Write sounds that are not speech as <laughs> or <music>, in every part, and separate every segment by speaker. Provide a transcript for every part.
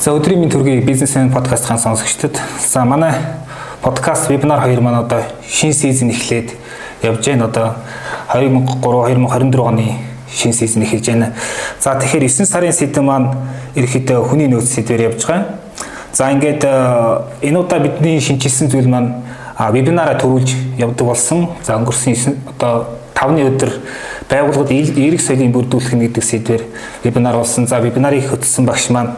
Speaker 1: За өдрийн минь төргийн бизнесмен подкастын сонсогчдод за манай подкаст вебинар 2 маань одоо шинэ сизон эхлээд явж байна. Одоо 2003 2024 оны шинэ сизон эхэлж байна. За тэгэхээр 9 сарын сэдв маань ерөөхдөө хүний нөөц сэдвээр явж байгаа. За ингээд э, энэ удаа бидний шинжилсэн зүйл маань вебинараа төрүүлж явдаг болсон. За өнгөрсөн одоо 5-ны өдөр байгууллагад эерэг соёлын бүрдүүлэх гэдэг сэдвээр вебинар болсон. За вебинарыг хөтлсөн багш маань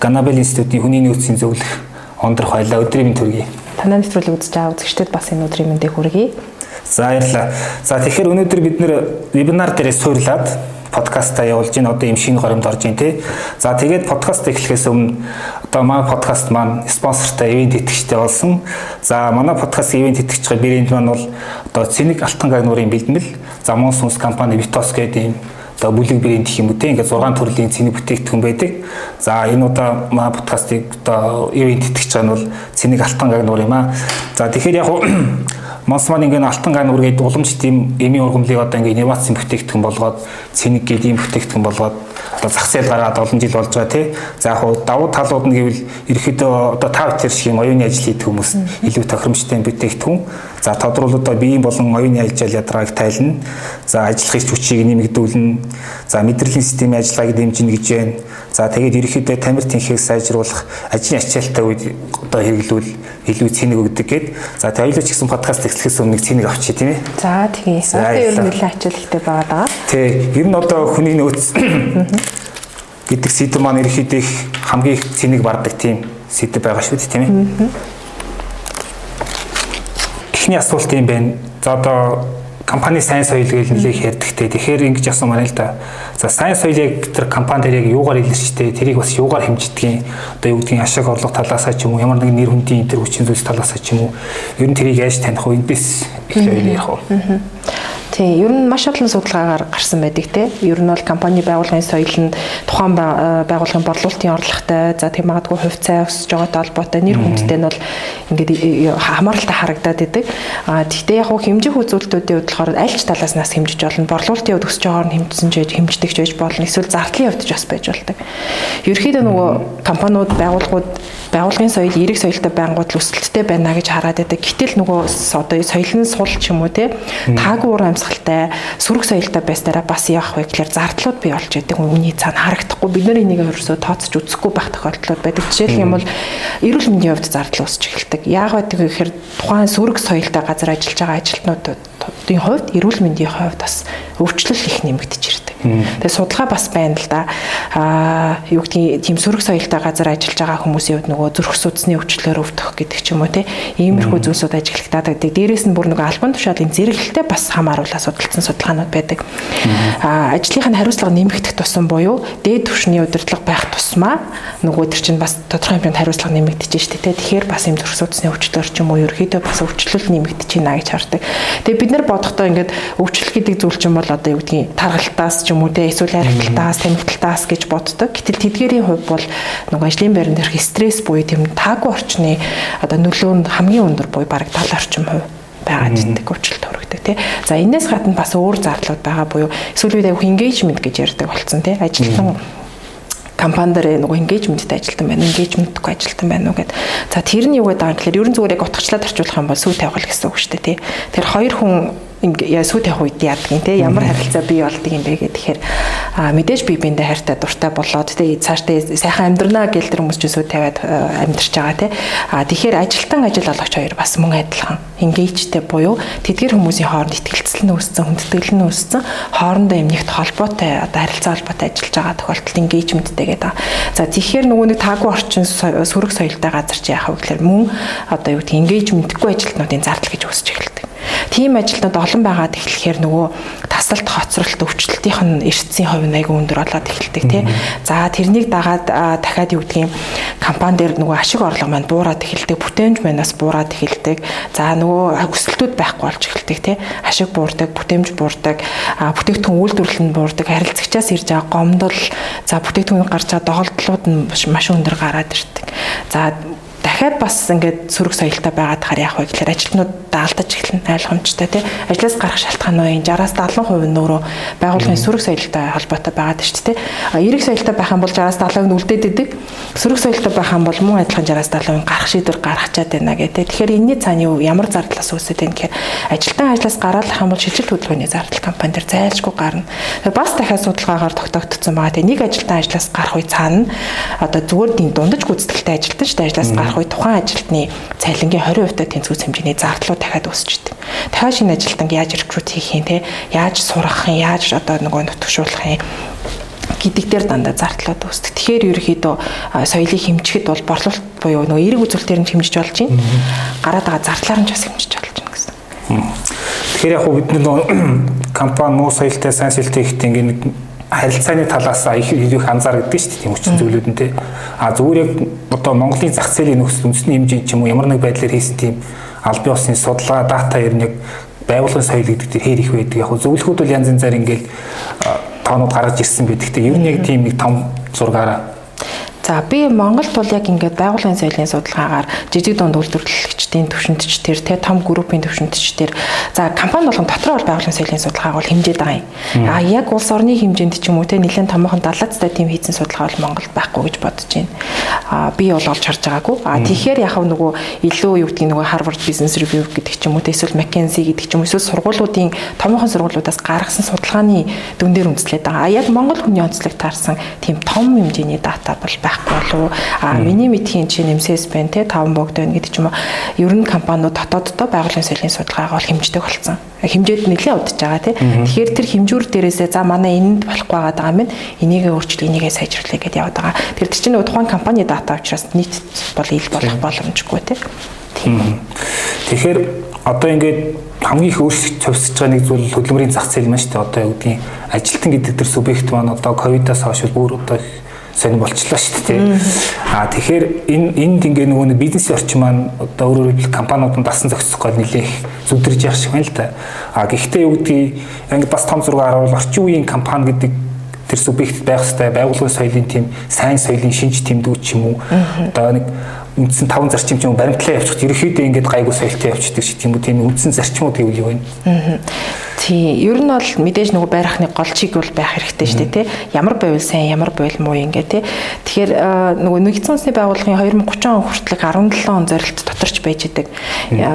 Speaker 1: Ганабел институтын хүний нөөцийн зөвлөх ондрох байлаа. Өдрийн мэнд хүргэе.
Speaker 2: Танай нэвтрүүлэг үзэж байгаа үзэгчдэд бас энэ өдрийн мэндийг хүргэе.
Speaker 1: За баярлалаа. За тэгэхээр өнөөдөр бид нэр вебинар дээрээ суурлаад подкастаа явуулж байна. Одоо юм шинэ горимд орж байна тий. За тэгээд подкаст эхлэхээс өмнө одоо манай подкаст маань спонсортой ивент итгэжтэй болсон. За манай подкаст ивент итгэж байгаа брэнд маань бол одоо Цэник Алтан гагнуурын бэлтгэл, за Монсунс компани Vitos гэдэг юм одоо бүлэг брэнд гэх юм үү те ингээд 6 төрлийн цэник бүтээгдэхүүн байдаг. За энэ удаа маа подкастыг одоо ивент итгэж байгаа нь бол цэник алтан гагнуур юм аа. За тэгэхээр яг Монсман ингээд алтан гануур гэдэг уламж тийм эми ургамлыг одоо ингээд инновацийн бүтээгдэхүүн болгоод цэник гэдэг ийм бүтээгдэхүүн болгоод одоо зах зээл гаргаад олон жил болж байгаа тий. За яг хуу давуу талууд нь гэвэл ерөөхдөө одоо тав тэр шиг оюуны ажил хийдэг хүмүүс илүү тохиромжтой бүтээгдэхүүн. За тодруулал одоо биеийн болон оюуны ажил ядрааг тайлна. За ажиллах эрх хүчийг нэмэгдүүлнэ. За мэдрэлийн системийн ажиллагааг дэмжинэ гэж байна. За тэгээд ерөөхдөө тамир тэнхийг сайжруулах ажлын ачаалттай үед одоо хэрэглүүл илүү цэник өгдөг гэд. За тэгээд ч гэсэн подкаст эхлэхээс өмнө цэник авчи тийм ээ.
Speaker 2: За тэгье. Одоо ер нь нэлээд ачаалттай байгаа даа.
Speaker 1: Тий. Ер нь одоо хүний нөөц гэдэг сэдв маань ерөөхдөө их хамгийн их цэник бардаг тийм сэдв байгаа шүү дээ тийм ээ. Эхний асуулт юм байна. За одоо компани сайн соёл гэж нэлээх ярьдагтэй. Тэгэхээр ингэж асуу маань л да. За сайн соёлыг тэр компани дээр яг юугаар илэрчтэй, тэрийг бас юугаар хэмждгийг одоо юу гэдгийг ашиг орлого талаасаа ч юм уу, ямар нэгэн нэр хүндийн тэр хүчин зүйлс талаасаа ч юм уу, ер нь тэрийг яаж таних вэ? Эндээс их ярих уу?
Speaker 2: Тийм, ер нь маш олон судалгаагаар гарсан байдаг те. Ер нь бол компани байгууллагын соёл нь тухайн байгууллагын борлуулалтын орлоготой, за тийм магадгүй хувь цай өсөж байгаатай холбоотой нэр хүндтэй нь бол ингээд э, хамааралтай харагдаад байдаг. А тэгтээ яг хэмжих үзүүлэлтүүдийн хувьд болохоор аль ч талаас нас хэмжиж болно. Борлуулалтын хувьд өсөж байгаагаар нь хэмжсэн ч хэмждэг ч байж болно. Эсвэл зардлын хувьд ч бас байж болдог. Ерөнхийдөө нөгөө компаниуд, байгууллагууд байгууллагын соёл эерэг соёлтой байнгут өсөлттэй байна гэж хараад байдаг. Гэтэл нөгөө одоо соёл нь сул ч юм уу те таагүй уур амьсгалтай сөрөг соёлтой байснараа бас явах вэ гэхээр зардлууд бий болж байдаг. Өмнөний цаана харагдахгүй бид нар энийг ерөөсөө тооцож үзэхгүй байх тохиолдлууд байдаг. Жишээлх юм бол эрүүл мэндийн хувьд зардал өсөж эхэлдэг. Яагаад гэвэл тухайн сөрөг соёлтой газар ажиллаж байгаа ажилтнуудын хувьд эрүүл мэндийн хувьд бас өвчлөл их нэмэгдэж ирдэг. Тэгээ судалгаа бас байна л да. Аа юу гэдгийг тийм сөрөг соёлтой газар ажиллаж байгаа хүмүүсийн хувьд нөгөө зүрх судасны өвчлөлөөр өвдөх гэдэг ч юм уу те. Иймэрхүү зүйлсүүд ажиглагтаад байдаг. Дээрээс нь бүр нөгөө албан тушаалын зэрэглэлтэй бас хамааруулаа судалсан судалгаанууд байдаг. Аа ажлынх нь хариуцлага нэмэгдэх тусам буюу дээд түвшний удирдлага байх тусмаа нөгөө төр чинь бас тодорхой хэмжээнд хариуцлага нэмэгдэж штэ те. Тэгэхээр бас юм зүрх судасны өвчлөлөөр ч юм уу ерөөхдөө бас өвчлөл нэмэгдэж байна гэж хардаг. Тэгээ бид нар бодохдоо ингээд өвчлөл гэдэг зүйл чинь бол одоо юу гэдгийг таргалтаас ч юм уу те эсвэл харигталтаас тэмэгтэлтаас гэж боддог. Гэтэл тэдгээрийн хувьд бол нөгөө ажлын байран дээрх стресс буюу тийм таагүй орчны одоо нөлөө нь хамгийн өндөр буюу бараг 70 орчим хувь байгаа гэдэг өвчлөлт төрөгдөг тий. За энэс гадна бас өөр зардлууд байгаа буюу эсвэл үед аяг engagement гэж ярьдаг болсон тий. Ажилтан компани дээр нөгөө engagement-тэй ажилтан байна, engagement-гүй ажилтан байна уу гэд. За тэр нь юу гэдэг юм гэхээр ерөн зүгээр яг утгачлаад орчуулах юм бол сүү тавил гэсэн үг шүү дээ тий. Тэр хоёр хүн ингээ сүйт явах үед яадаг юм те ямар харилцаа бий болдгийг юм бэ гэх тэгэхээр а мэдээж би биэндээ хайртай дуртай болоод те цаашдаа сайхан амьдрнаа гэл тэр хүмүүс ч сүйт тавиад амьдрч байгаа те а тэгэхээр ажилтан ажил олгогч хоёр бас мөн адилхан engagedтэй буюу тэдгэр хүмүүсийн хооронд ихтгэлцэл нь үүссэн хүндэтгэл нь үүссэн хоорондоо юм нэгт холбоотой одоо харилцаа холбоотой ажиллаж байгаа тохиолдолд engagementтэй гэдэг. За тэгэхээр нөгөө нэг таагүй орчин сөрөг соёлтой газар чи яах вэ гэхээр мөн одоо юу гэдэг engagementгүй ажилтнуудын зардал гэж үүсэж эхэлдэг. Тийм ажилтнууд олон байгаад эхлэхээр нөгөө тасалт хоцролт өвчлөлтийнх нь эрсцийн хувь нь айгүй өндөр болоод эхэлдэг тий. За тэрнийг дагаад дахиад юу гэдгийг компани дээр нөгөө ашиг орлого маань буураад эхэлдэг, бүтээмж манаас буураад эхэлдэг. За нөгөө өсөлтүүд байхгүй болж эхэлдэг тий. Ашиг буурдаг, бүтээмж буурдаг, бүтээгдэхүүн үйлдвэрлэл нь буурдаг, харилцагчаас ирж байгаа гомдол, за бүтээгдэхүүн гарч байгаа доголдлууд нь маш өндөр гараад ирдэг. За дахиад бас ингээд сөрөг соёлтой байгаад хаар яах вэ гэхээр ажилтнууд даалдаж эхэлнэ ойлгомжтой тий. Ажлаас гарах шалтгаан нь 60-аас 70% нь өөрөө байгууллагын сөрөг соёлтой холбоотой байгаад шүү дээ тий. Эрэг соёлтой байх юм бол 60-аас 70% нь үлдээд идэг. Сөрөг соёлтой байх юм бол мөн адилхан 60-аас 70% гарах шийдвэр гаргачаад байна гэдэг. Тэгэхээр энэний цааны юу ямар зардлаас үүсэж байна гэхээр ажилтан ажлаас гараалах юм бол шилжилт хөдөлгөөний зардал компани дээр зайлшгүй гарна. Бас дахиад судалгаагаар тогтоогдсон байгаа. Тэгээ нэг ажилтан ажлаас гарах үе цаана одоо зүгээр дин дундаж гүйцэтгэлтэй ажилтан шүү дээ ажлаас гарах үе тухайн ажилтны цалингийн 20% та тэнцвүүц хэмжээний зардлууд дахиад өсөж идэг. Дахиад шинэ ажилтанг яаж рекрут хийх юм те яаж сургах юм яаж одоо нөгөө нутгшуулах юм гэдэг дээр дандаа зардлууд үүсдэг. Тэгэхээр ерөөхдөө соёлыг хэмжихэд бол борлуулалт буюу нөгөө эерэг үзүүлэлтээр нь хэмжиж болж байна. Гараад байгаа зардлаар нь ч бас хэмжиж болж байна гэсэн.
Speaker 1: Тэгэхээр яг бид нөгөө <clears throat> компани муу соёлтой сайн соёлтой ихтэй ингээд харилцааны талаас их их анзаар гэдэг шүү дээ тийм хүчин зүйлүүд нь тий. А зүгээр яг одоо Монголын зах зээлийн нөхцөл үндэсний хэмжээнд ч юм уу ямар нэг байдлаар хийсэн тийм аль бие усны судалгаа дата ер нь яг байгуулгын соёл гэдэг дээр хээр их байдаг. Яг зөвлөхүүд бол янз янзаар ингээл тоонууд гаргаж ирсэн байдаг. Тэг ер нь яг тийм нэг том зургаараа
Speaker 2: За би Монголд бол яг ингээд байгууллагын соёлын судалгаагаар жижиг дунд үйлдвэрлэгчдийн төвшөнтч төр тэ том группийн төвшөнтч төр за компани болгон дотроо бол байгууллагын соёлын судалгааг бол хэмжээд байгаа юм. А яг улс орны хэмжээнд ч юм уу тэ нэлээд томоохон далаацтай тийм хийсэн судалгаа бол Монголд байхгүй гэж бодож байна. А би бол олж харж байгаагүй. А тэгэхээр яг нөгөө илүү юу гэдгийг нөгөө Harvard Business Review гэдэг ч юм уу тэ эсвэл McKinsey гэдэг ч юм уу эсвэл сургуулиудын томоохон сургуулиудаас гаргасан судалгааны дүн дээр үндэслээд байгаа. А яг Монгол хүний онцлог таарсан тийм том хэмжээний дата бол байх байхгүй болов а миний мэдхийн чинь нэмсээс байна те 5 богд байна гэдэг ч юм уу. Ер нь компаниуд дотооддоо байгууллагын соёлын судалгаагаа бол хэмждэг болсон. Хэмжээд нэлээд удаж байгаа тий Тэгэхээр тэр хэмжүүр дээрээсээ за манай энэнд болохгүй байгаа юм энийгээ өөрчлөө энийгээ сайжруулъя гэдээ яваад байгаа. Тэр чинь тухайн компани дата учраас нийт бол ил болох боломжгүй тий
Speaker 1: Тэгэхээр одоо ингээд хамгийн их өөрчлөлт цовсож байгаа нэг зүйл хөдөлмөрийн зах зээл маань шүү дээ. Одоо юу гэдгийг ажилтан гэдэг тэр субъект маань одоо ковидоос хойш бүр одоо сонир болчлоо шүү дээ. Аа тэгэхээр энэ энд ингээ нөгөө бизнесийн орчин маань одоо өөрөөр хэлбэл компаниуд нь дасан зохицох гол нэлээх зүвдэрж явах шиг байна л да. Аа гэхдээ юу гэдгийг ингээ бас том зургаар харуул орчин үеийн компани гэдэг тэр субъект байх хэвээр байгууллагын соёлын тийм сайн соёлын шинж тэмдгүүд ч юм уу одоо нэг үндсэн таван зарчим ч юм баримтлаа явчихд ерөөхдөө ингээд гайгүй соёлтой явчихдаг шиг тийм үү тийм үндсэн зарчмууд гэвэл юу вэ?
Speaker 2: Тийм. Ер нь бол мэдээж нөгөө байрахны голчиг бол байх хэрэгтэй шүү дээ, тий. Ямар байвал сайн, ямар байвал муу юм гээ, тий. Тэгэхээр нөгөө нэгдсэн үндэсний байгууллагын 2030 он хүртэлх 17 он зорилт доторч байж идэг.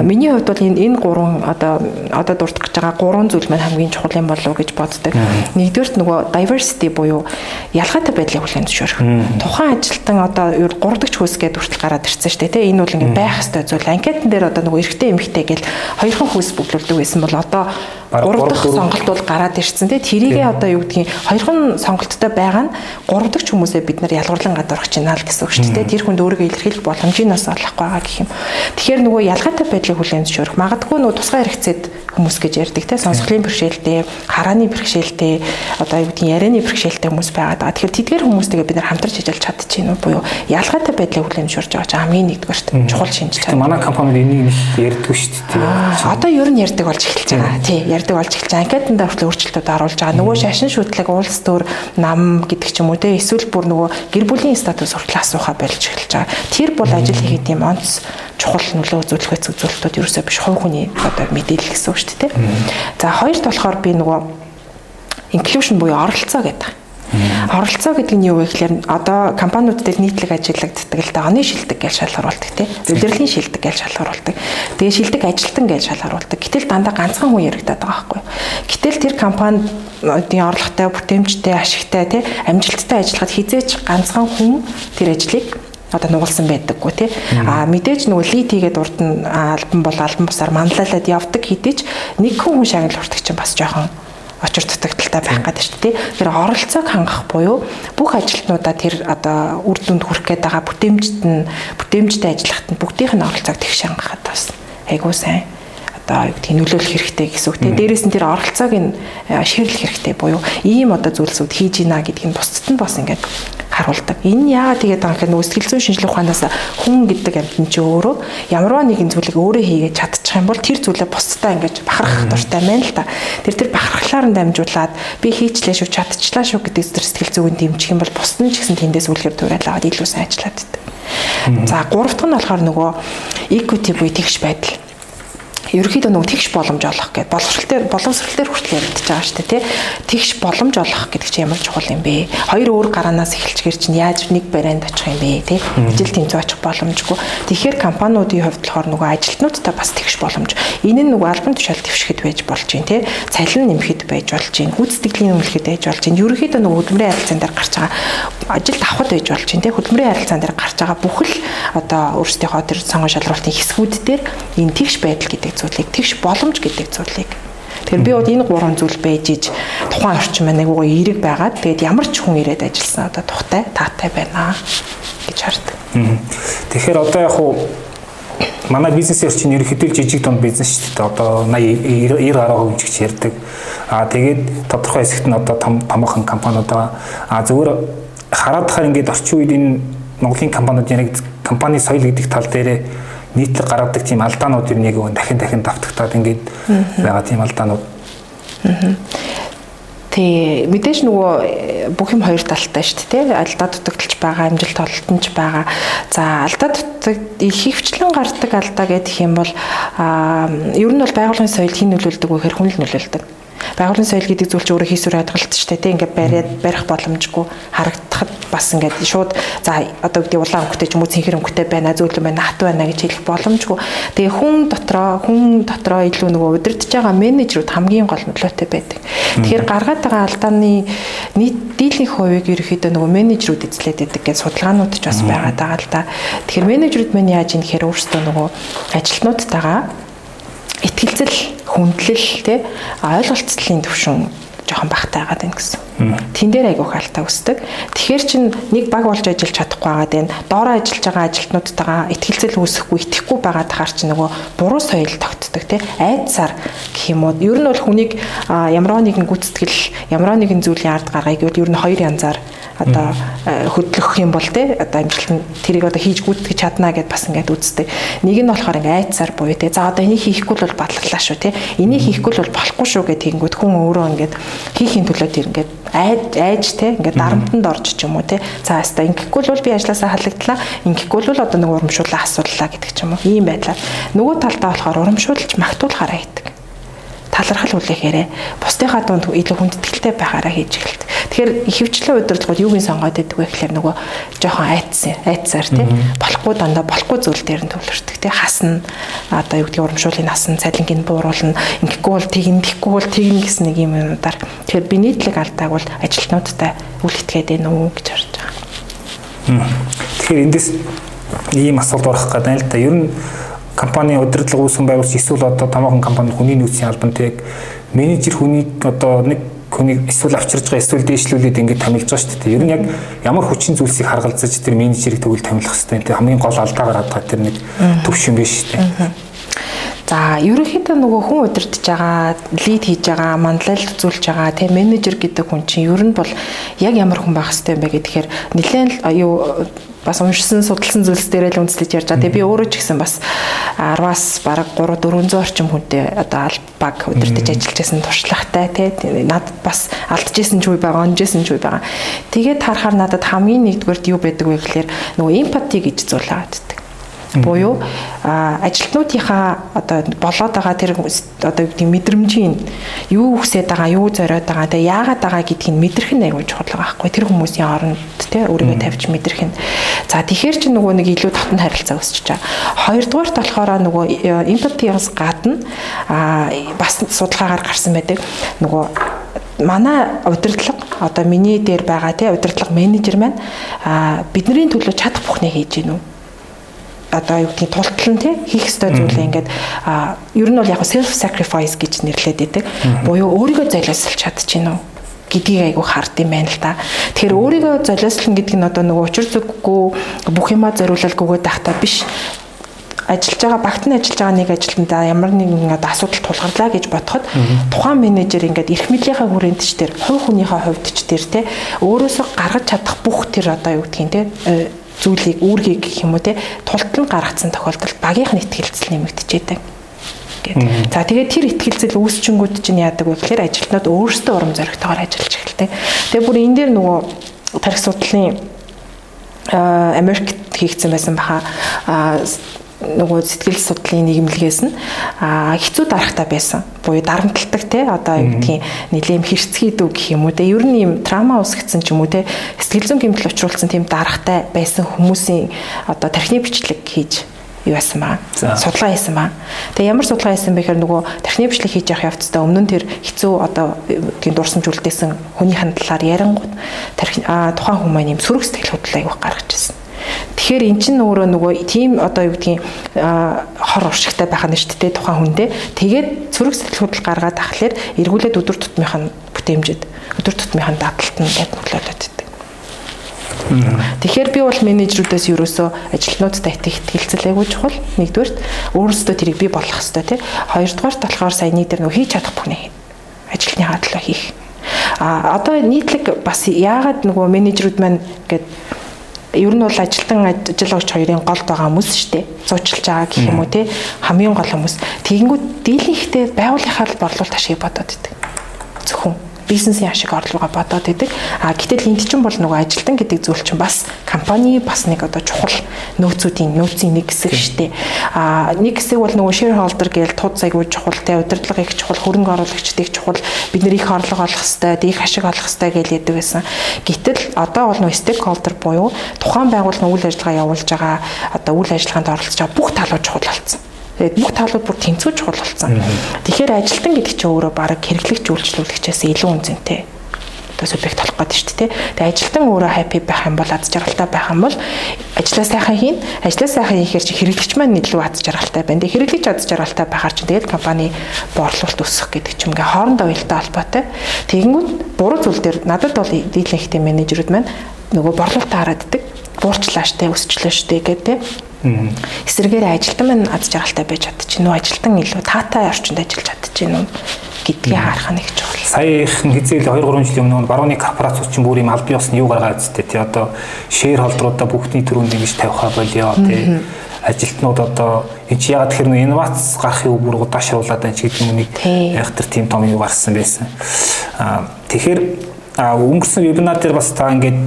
Speaker 2: Миний хувьд бол энэ энэ гурван одоо одоо дурдах гэж байгаа гурван зүйл маань хамгийн чухал юм болов уу гэж боддог. Нэгдүгээрт нөгөө diversity буюу ялгаатай байдлыг хүлээн зөвшөөрөх. Тухайн ажилтан одоо ер 3 дахь хөөс гэдэг хүртэл гараад ирсэн шүү дээ, тий. Энэ бол ингээд байх хэвээр зүйл. Анкетн дээр одоо нөгөө эрэгтэй эмэгтэй гэл хоёрхан хөөс бүглүүлдэг байсан бол одоо 3 дахь сонголт бол гараад ирсэн тий. Тэрийгээ одоо юу гэдгийг хоёрхан сонголттой байгаа нь 3 дахь хүмүүсээ бид нар ялгуурлан гадуурх чинь аа л гэсэн үг шүү дээ. Тэр хүнд өөрийгөө илэрхийлэх боломжийг бас олохгүй байгаа гэх юм. Тэгэхээр нөгөө ялгаатай байдлыг хүлээн зөвшөөрөх. Магадгүй нөгөө тусгай хэрэгцээд хүмүүс гэж ярьдаг тий. Сонсголын бэрхшээлтэй, харааны бэрхшээлтэй, одоо юу гэдгийг ярианы бэрхшээлтэй хүмүүс байгаад байгаа. Тэгэхээр тэдгээр хүмүүстэйгээ бид нар хамтарч ажиллаж чадчихэв буюу ялгаатай байдлыг зөвшөөрж байгаа чинь хамгийн нэгдүгээрт чухал шинж
Speaker 1: чанар. Манай компанид энийг ярьдгүй шүү дээ.
Speaker 2: Одоо ер нь ярьдаг болж эхэлж байгаа. Тий, ярьдаг болж эхэлж байгаа. Анкетанд хүртэл өөрчлөлтүүд оруулж байгаа. Нөгөө шашин шүтлэг улс төр нам гэдэг ч юм уу те эсвэл бүр нөгөө гэр бүлийн статус хүртэл асуухаа болж эхэлж байгаа. Тэр бол ажил хийх тийм онц чухал нөлөө үзүүлэх үзүүлэлтүүд ерөөсөө биш хувь хүний одоо мэдээлэл гэсэн үг шүү дээ. За хоёрт болохоор би нөгөө inclusion буюу оролцоо гэдэг Оролцоо гэдэг нь юу вэ гэхээр одоо компаниуд дээр нийтлэг ажиллагддаг л да оны шилдэг гэж шалгаруулдаг тий. Удирдлагын шилдэг гэж шалгаруулдаг. Тэгээ шилдэг ажилтан гэж шалгаруулдаг. Гэтэл дандаа ганцхан хүн яригадаад байгаа байхгүй. Гэтэл тэр компанидын орлоготой, бүтээмжтэй, ашигтай тий амжилттай ажиллахад хизээч ганцхан хүн тэр ажлыг одоо нугалсан байдаггүй тий. А мэдээж нөгөө лид хийгээд урд нь альбан бол альбан бусаар манлайлаад явдаг хэдий ч нэг хүн шагнал хүртэх чинь бас жоохон очир дутагдaltaй байх гэдэг шүү дээ. Тэр оролцоог хангах буюу бүх ажилтнуудаа тэр одоо үр дүнд хүрэх гээд байгаа бүтээмжт нь бүтээмжтэй ажиллахад нь бүгдийнх нь оролцоог тэгш хангахад бас айгуу сайн одоо юу гэдгийг нөлөөлөх хэрэгтэй гэсэн үг тийм. Дээрээс нь тэр оролцоог нь ширлэх хэрэгтэй буюу ийм одоо зүйлсүүд хийж гинэ гэдгийг бусдад нь бас ингээд харуулдаг. Энэ яагаад тэгээд байгаа гэхээр нөгөө сэтгэл зүйн шинжилгээ ухаанаас хүн гэдэг амьтан чи өөрөө ямарваа нэгэн зүйлийг өөрөө хийгээд чадчих юм бол тэр зүйлээ бусдаа ингэж бахархах дуртай байна л та. Тэр тэр бахархлаар нь дамжуулаад би хийчлээ шүү чадчихлаа шүү гэдэг сэтгэл зүйн дэмжих юм бол бусд нь ч гэсэн тэндээс үлгэр дуурайл аваад илүү сайн ажиллаад байдаг. За гурав дахь нь болохоор нөгөө equity буюу тэгш байдал ерөөхдөө нөгөө тэгш боломж олох гэдэг боловсролтээр боловсролтоор хүртэл яригдчихэж байгаа шүү дээ тий. Тэгш боломж олох гэдэг чинь ямар чухал юм бэ? Хоёр өөр гараанаас эхэлж гэр чинь яаж нэг барайнд очих юм бэ тий? Ижил тэмцүү очих боломжгүй. Тэгэхээр компаниудын хувьд болохоор нөгөө ажилтнуудтай бас тэгш боломж. Энэ нь нөгөө албан тушаал твшгэд байж болж байна тий. Цалин нэмэхэд байж болж байна. Гүйцэтгэлийн үнэлэхэд байж болж байна. Ерөөхдөө нөгөө хөдөлмөрийн харилцаан дээр гарч байгаа ажилд авахд байж болж байна тий. Хөдөлмөрийн харилцаан дээр гарч байгаа бүхэл одоо өөрсдийнхөө тэр сонгон шалралтын хэсгүүд дээр энэ тэгш байдал гэдэг зүйлийг тэгш боломж гэдэг зүйлийг Тэгэхээр би бол энэ гурван зүйл байж иж тухайн орчин маань айгуугаа эерэг байгаад тэгээд ямар ч хүн ирээд ажилласан одоо тухтай таатай байна гэж хардаг.
Speaker 1: Тэгэхээр одоо яг хуу манай бизнес орчин ерөнхийдөө жижиг дунд бизнес шүү дээ. Одоо 80 90 гаруй хөгжигч ярьдаг. Аа тэгээд тодорхой хэсэгт нь одоо том томоохон компаниуд байгаа. Аа зөвхөн хараад тахаар ингээд орчин үед энэ Монголын компаниуд яг компани соёл гэдэг тал дээрээ нийтлэг гаргадаг тийм алдаанууд ер нь яг дахин дахин давтагтаад ингээд байгаа тийм алдаанууд.
Speaker 2: Тэ мэдээж нөгөө э, бүх юм хоёр талтай шүү дээ. Алдаа дутагдaltaж байгаа, амжилт олтонч байгаа. За алдаа дутагд их хөвчлэн гардаг алдаа гэдэг юм бол аа ер нь бол байгууллагын соёл хин нөлөөлдөг вэ гэхээр хүн л нөлөөлдөг байгууллагын соёл гэдэг зүйл чинь өөрөө хийсвэр хадгалт шүү дээ. Тэ ингээд бариад барих боломжгүй харагдахад бас ингээд шууд за одоо гэдэг улаан өнгөтэй ч юм уу цэнхэр өнгөтэй байна, зөөлөн байна, хат байна гэж хэлэх боломжгүй. Тэгээ хүн дотроо хүн дотроо илүү нөгөө удирдах байгаа менежерүүд хамгийн гол нөлөөтэй байдаг. Тэгэхээр гаргаад байгаа алдааны нийт дийлэнх хувийг ерөөхдөө нөгөө менежерүүд эзлээд байдаг гэж судалгаанууд ч бас байгаа л да. Тэгэхээр менежерүүд мань яаж юм гэхээр өөрсдөө нөгөө ажилтнуудтайгаа итгэлцэл хүндлэл тий ойлголцлын төвшин жоохон багтаа байгаад байна гэсэн. Тэн дээр айгуух алдаа үүсдэг. Тэгэхээр чин нэг баг болж ажиллаж чадахгүй байгаад байна. Доороо ажиллаж байгаа ажилтнуудтайгаа ихтгэлцэл үүсэхгүй, итгэхгүй байгаа тахаар чи нөгөө буруу соёл тогтдог тий. Айдсаар гэх юм уу. Ер нь бол хүнийг ямар нэгэн гүйцэтгэл, ямар нэгэн зүйлийн ард гаргая гэвэл ер нь хоёр янзаар одоо э, хөдлөх юм бол те одоо амжилт нь тэрийг одоо хийж гүйтгэж чадна гэд бас ингээд үздэг. Нэг нь болохоор ингээд айцсаар буюу те за одоо энийг хийхгүй бол батлалаа шүү те. Энийг хийхгүй бол болохгүй шүү гэд тэгэнгүүт хүн өөрөө ингээд хийхийн төлөө тэр ингээд айж айж те ингээд дарамтанд орж ч юм уу те. За хаста ингэхгүй бол би ажилласаа халагдлаа. Ингэхгүй бол одоо нэг урамшууллаа асууллаа гэдэг ч юм уу. Ийм байдлаар нөгөө талдаа болохоор урамшуулж магтуулахаараа хийдэг талархал хүлээхээрээ бусдынхаа дунд илүү хүндэтгэлтэй байхаараа хийж эхэлдэг. Тэгэхээр ихэвчлэн удирдлагууд юуг нь сонгоод байдаг вэ гэхээр нөгөө жоохон айцсан, айцсаар тий болохгүй дандаа болохгүй зүйл дээр нь төвлөрдөг тий хасна одоо юу гэдгийг урамшуулын хасна, цалингийн бууруулна, ингэхгүй бол тэгнэ, тэгхгүй бол тэгнэ гэсэн нэг юм юмудаар тэгэхээр би нийтлэг алдааг бол ажилтнуудтай үл итгээд байна уу гэж харж байгаа.
Speaker 1: Тэгэхээр эндээс ийм асуулт орох гэдэг нь л да. Ер нь компани удирдлага үүсгэн байгуулж эсвэл одоо томоохон компани хүний нөөцийн албантай менежер хүний одоо нэг хүнийг эсвэл авчирж байгаа эсвэл дээшлүүлээд ингэж томилж байгаа шүү дээ. Ер нь яг ямар хүчин зүйлсийг харгалзаж тэр менежерийг тэгвэл томилох хэрэгтэй. Хамгийн гол алдаа гараад байгаа тэр нэг төвш юм биш шүү дээ.
Speaker 2: За ерөнхийдөө нөгөө хүн удирдах байгаа, лид хийж байгаа, манлайлт үзүүлж байгаа, тэ менежер гэдэг хүн чинь ер нь бол яг ямар хүн байх хэрэгтэй юм бэ гэхээр нэлээд юу бас уншсан судалсан зүйлс дээрээ л үндэслэж ярьж байгаа. Тэгээ би өөрөө ч гэсэн бас 10-аас бараг 3 400 орчим хүнтэй одоо албаг удирдах ажиллаж байсан туршлагатай тий надад бас алдчихсэн ч үе байгаа, онжсэн ч үе байгаа. Тэгээд харахаар надад хамгийн нэгдүгээрт юу байдаг вэ гэхээр нөгөө эмпати гэж зүйл байгаа буюу ажилтнуудынхаа одоо болоод байгаа тэр одоо юу гэдэг мэдрэмжийн юу хүсэж байгаа, юу зориод байгаа, тэгээ яагаад байгаа гэдгийг мэдрэх нь аюул чухал байгаа байхгүй тэр хүмүүсийн оронд тий өөрийгөө тавьж мэдрэх нь. За тэгэхээр чи нөгөө нэг илүү татан харилцаа өсөж байгаа. Хоёрдугаарт болохоор нөгөө эмпатиас гадна а бас судалгаагаар гарсан байдаг. Нөгөө манай удирдлага одоо миний дээр байгаа тий удирдлага менежер маань бидний төлөө чадах бүхнээ хийж гинүү одоо юу гэдгийг тултал нь тий хийх ёстой зүйлээ ингээд ер нь бол яг self sacrifice гэж нэрлэдэг байдаг. Буюу өөрийгөө золиослж чадчихна уу? гэдгийг айгу хард юм байна л да. Тэгэхээр өөрийгөө золиослон гэдэг нь одоо нөгөө учир зүггүй бүх юмаа зориулалгүйгээ тахта биш ажиллаж байгаа багт нь ажиллаж байгаа нэг ажилтнаа ямар нэгэн одоо асуудал тулгарлаа гэж бодоход тухайн менежер ингээд эрх мэдлийнхаа хүрээнд ч тэр хувь хүнийхээ хувьд ч тэр те өөрөөсөө гаргаж чадах бүх тэр одоо юу гэдгийг те зүйлийг үүргийг гэх юм уу те тултал нь гаргацсан тохиолдолд багийнх нь ихтгэлцэл нэмэгдчихэд гэдэг. За тэгээд тэр ихтгэлцэл үүсчингүүд чинь яадаг вэ гэхээр ажилтнууд өөрсдөө урам зоригтойгоор ажиллаж эхэлдэг. Тэгээ бүр энэ дээр нөгөө тарих судлалын Америкт хийгдсэн байсан баха нөгөө сэтгэл судлалын нийгэмлэгээс нь хэцүү дарахтай байсан. Буюу дарамтлагдаг те одоо юу гэдгийг нэлээм хэрцгий дүү гэх юм уу те ер нь юм трама усгдсан ч юм уу те сэтгэл зүйн гэмтэл учруулсан тийм дарахтай байсан хүмүүсийн одоо тархины бичлэг хийж юу яасан баа. Судалгаа хийсэн баа. Тэгээ ямар судалгаа хийсэн бэхээр нөгөө тархины бичлэг хийж явах явцдаа өмнө нь тэр хэцүү одоо тийм дурсамжуулдээсэн хүний хандлаар ярангууд тархи тухайн хүмүүс юм сөрөг сэтгэл хөдлөл аяг гаргаж ирсэн. Тэгэхээр эн чинь өөрөө нөгөө тийм одоо юу гэдгийг хор уршигтай байх нь шүү дээ тухайн хүндээ. Тэгээд цүрэг сэтгэл хөдлөл гаргаад тахлаар эргүүлээд өдөр тутмынх нь бүтээмжид өдөр тутмынх нь дадлалт нь гэдэг нөлөөлөд байдаг. Тэгэхээр би бол менежерүүдээс ерөөсөө ажилтнуудтай ихтгэлцэл айгуу чухал. Нэгдүгээрт өөрөөсөө тэрийг би болох хэрэгтэй тий. Хоёрдугаарт болохоор сайн нэг дэр нөө хийж чадах бүхний ажилтны хадлаа хийх. А одоо нийтлэг бас яагаад нөгөө менежерүүд маань ингээд ер нь бол ажилтан ажиллагч хоёрын голд байгаа хүмүүс шүү дээ. Зуучилж байгаа гэх юм уу те хамгийн гол хүмүүс. Тэгэнгүүт дийлэнхтэй байгууллагын борлуулалт ашиг бодоод идэг. Зөвхөн бизнесийн ашиг орлогоо бодоод идэг. А гэтэл энд чинь бол нөгөө ажилтан гэдэг зүйл чинь бас компани бас нэг одоо чухал нөөцүүдийн нөөцийн нэг хэсэг штэ. А нэг хэсэг бол нөгөө shareholder гээл туд зайгүй чухал те удирдлага их чухал хөрөнгө оруулагчдыг чухал бид нэр их орлого олох хэвээр их ашиг олох хэвээр гээл яадаг байсан. Гэтэл одоо бол нөгөө stakeholder буюу тухайн байгууллагын үйл ажиллагаа явуулж байгаа одоо үйл ажиллагаанд оролцож байгаа бүх талууд чухал болсон. Тэгээд бүх таалууд бүр тэнцвэж чухал болсон. Тэгэхээр ажилтан гэдэг чинь өөрөө баг хэрэглэгч үйлчлүүлэгчээс илүү үнцэнтэй одоо субъект болох гэдэг шүү дээ. Тэгээ ажилтан өөрөө happy байх юм бол аз жаргалтай байх юм бол ажлаа сайхан хийн. Ажлаа сайхан хийхээр чи хэрэглэгч маань илүү аз жаргалтай байна. Тэгээ хэрэглэгч аз жаргалтай байхаар чи тэгээд компани борлуулалт өсөх гэдэг ч юм гээ хоорондоо уялдаа холбоотой. Тэгэнгүүт буруу зүйл дээр надад бол дийлэнхтэй менежерүүд маань нөгөө борлуулалтаа хараад идэг. Буурчлаа штэ, өсчлөө штэ гэдэг Эсвэргээр ажилтан маань аз жаргалтай байж чадчихэв нөө ажилтан илүү таатай орчинд ажиллаж чадчихэв нөө гэдгийг харах нь их чухал.
Speaker 1: Саяхан хизээл 2 3 жилийн өмнө барууны корпорацууд чинь бүр юм аль биесны юу гаргаад зүтэй тий одоо шеэр холдруудаа бүхний төрөнд ингэж тавиха болио тий ажилтнууд одоо энэ чи ягаад тэр нэг инновац гарахын бүр удаашруулад байна ч гэдэг юм нэг айхтар тийм том юу гарсан байсан. Аа тэгэхээр өнгөрсөн вебинар дээр бас та ингээд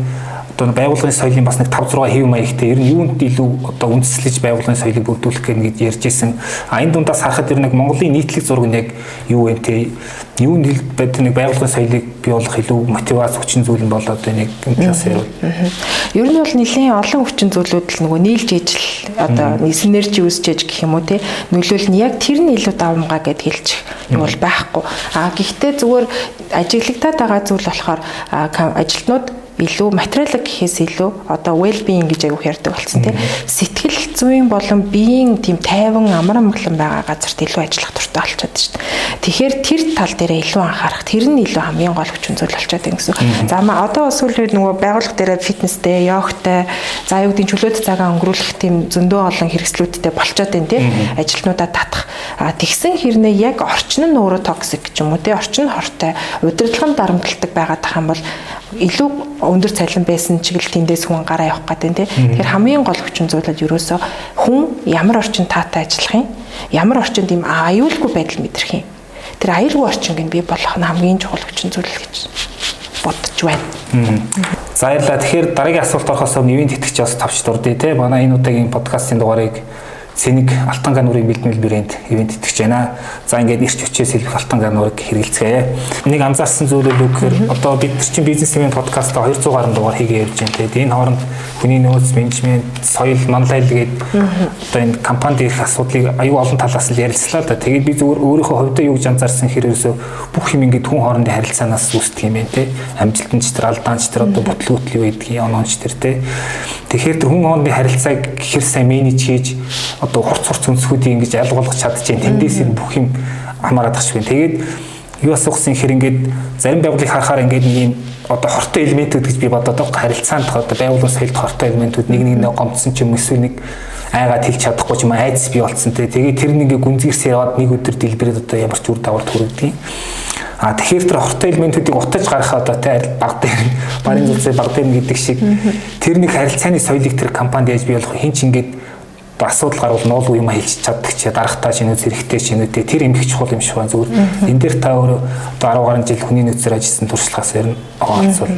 Speaker 1: одоо байгууллагын соёлын бас нэг 5 6 хэв маягтай ер нь юунд илүү одоо үндэслэж байгууллагын соёлыг бүрдүүлэх гэж ярьж ирсэн. А энэ дундаас харахад ер нь Монголын нийтлэг зураг нь яг юу вэ те? Юунд бид нэг байгууллагын соёлыг бий болох илүү мотивац хүчин зүйл нь болоод байна гэх талаас ярив.
Speaker 2: Ер нь бол нэлийн олон хүчин зүйлүүд л нөгөө нийлж ижил одоо синержи үүсчээж гэх юм уу те нөлөөл нь яг тэр нь илүү давмгаа гэд хэлчих юм бол байхгүй. А гэхдээ зүгээр ажиглагтаад байгаа зүйл болохоор ажилтнууд илүү материалог гэхээс илүү одоо well being гэж аяг ярьдаг болсон тийм сэтгэл зүйн болон биеийн тийм тайван амар амгалан байгаа газарт илүү ажиллах дуртай болчиход шүү дээ. Тэгэхээр тэр тал дээр илүү анхаарах тэр нь илүү хамгийн гол хүчин зүйл болчиход байна гэсэн. За маа одоо сүүлийн үед нөгөө байгууллага дээр фитнестэй, йогтай, за юу гэдэг чөлөөт цагаа өнгөрүүлэх тийм зөндөө олон хэрэгслүүдтэй болчиход байна тийм ажилтнуудаа татах. А тэгсэн хэрнээ яг орчин нь өөрөө токсик гэж юм уу тийм орчин хортой. Удирдлагын дарамтлагдаг байгаад тах юм бол илүү өндөр цалин байсан ч гэл тэндээс хүн гараа явах гэдэг тийм. Тэгэхээр хамгийн гол хүчин зүйлүүд ерөөсөө хүн ямар орчин таатай ажиллах юм, ямар орчинд ийм аюулгүй байдал мэдрэх юм. Тэр аюулгүй орчин гэн бий болох нь хамгийн чухал хүчин зүйл гэж бодож байна.
Speaker 1: За баярлалаа. Тэгэхээр дараагийн асуулт орохоос өмнө ивент итгэж бас тавч дурдъя те. Манай энэ удаагийн подкастын дугаарыг Сэнийг Алтан гануурын бэлтгэл брэнд ивент итгэж байна. За ингээд ирч хүчээс хэлбэх Алтан гануурыг хэрэгэлцгээе. Нэг анзаарсан зүйл нь үгээр одоо бид чинь бизнес ивент подкастаа 200 гаруй дугаар хийгээ явж байна. Тэгээд энэ хооронд хүний нөөц, менежмент, соёл, манлайл гээд одоо энэ компанид их асуудлыг аюу олон талаас нь ярилцлаа да. Тэгээд би зүгээр өөрийнхөө хувьдаа юу гэж анзаарсан хэрээсөө бүх юм ингээд хүн хоорондын харилцаанаас үүсдэг юм байна те. Амжилтанч тэр алдаанч тэр одоо бүтлгүүтл юу гэдгийг оноонч тэр те. Тэгэхээр тэр хүн хоорондын харилцааг хэр сайн менеж хийж одоо хурц хурц өнсгүүдийг ингэж ялгуулах чадчихээн. Тэндээс энэ бүх юм хамаарат ах шиг. Тэгээд юу асуусан хэр ингээд зарим байгууллагыг харахаар ингээд нэг юм одоо хортой элементүүд гэж би бодоод байгаа харилцаанд одоо байгууллагын соёлд хортой элементүүд нэг нэг гомдсон ч юм эсвэл нэг айгаад хэлж чадахгүй ч юм айдас бий болцсон те. Тэгээд тэр нэг гүнзгийрс яваад нэг өдөр дэлбэрээд одоо ямар ч үр дагавар төрөгдөг. А тэгэхээр тэр хортой элементүүдийг утаж гаргахаа одоо те баг дээр барын зүйлсээ баг дээр гэдэг шиг тэр нэг харилцааны соёлыг тэр компанид яаж бий болох хин ч ингээд асуудал гарвал нуулгүй юм хэлж чаддаг чи дарахтаа шинэ зэрэгтэй шинүүдээ тэр юм их чухал юм шиг байна. Зүгээр энэ дээр та өөрөө одоо 10 гаруй жил хүний нөөцөөр ажилласан туршлагаас ярина онцол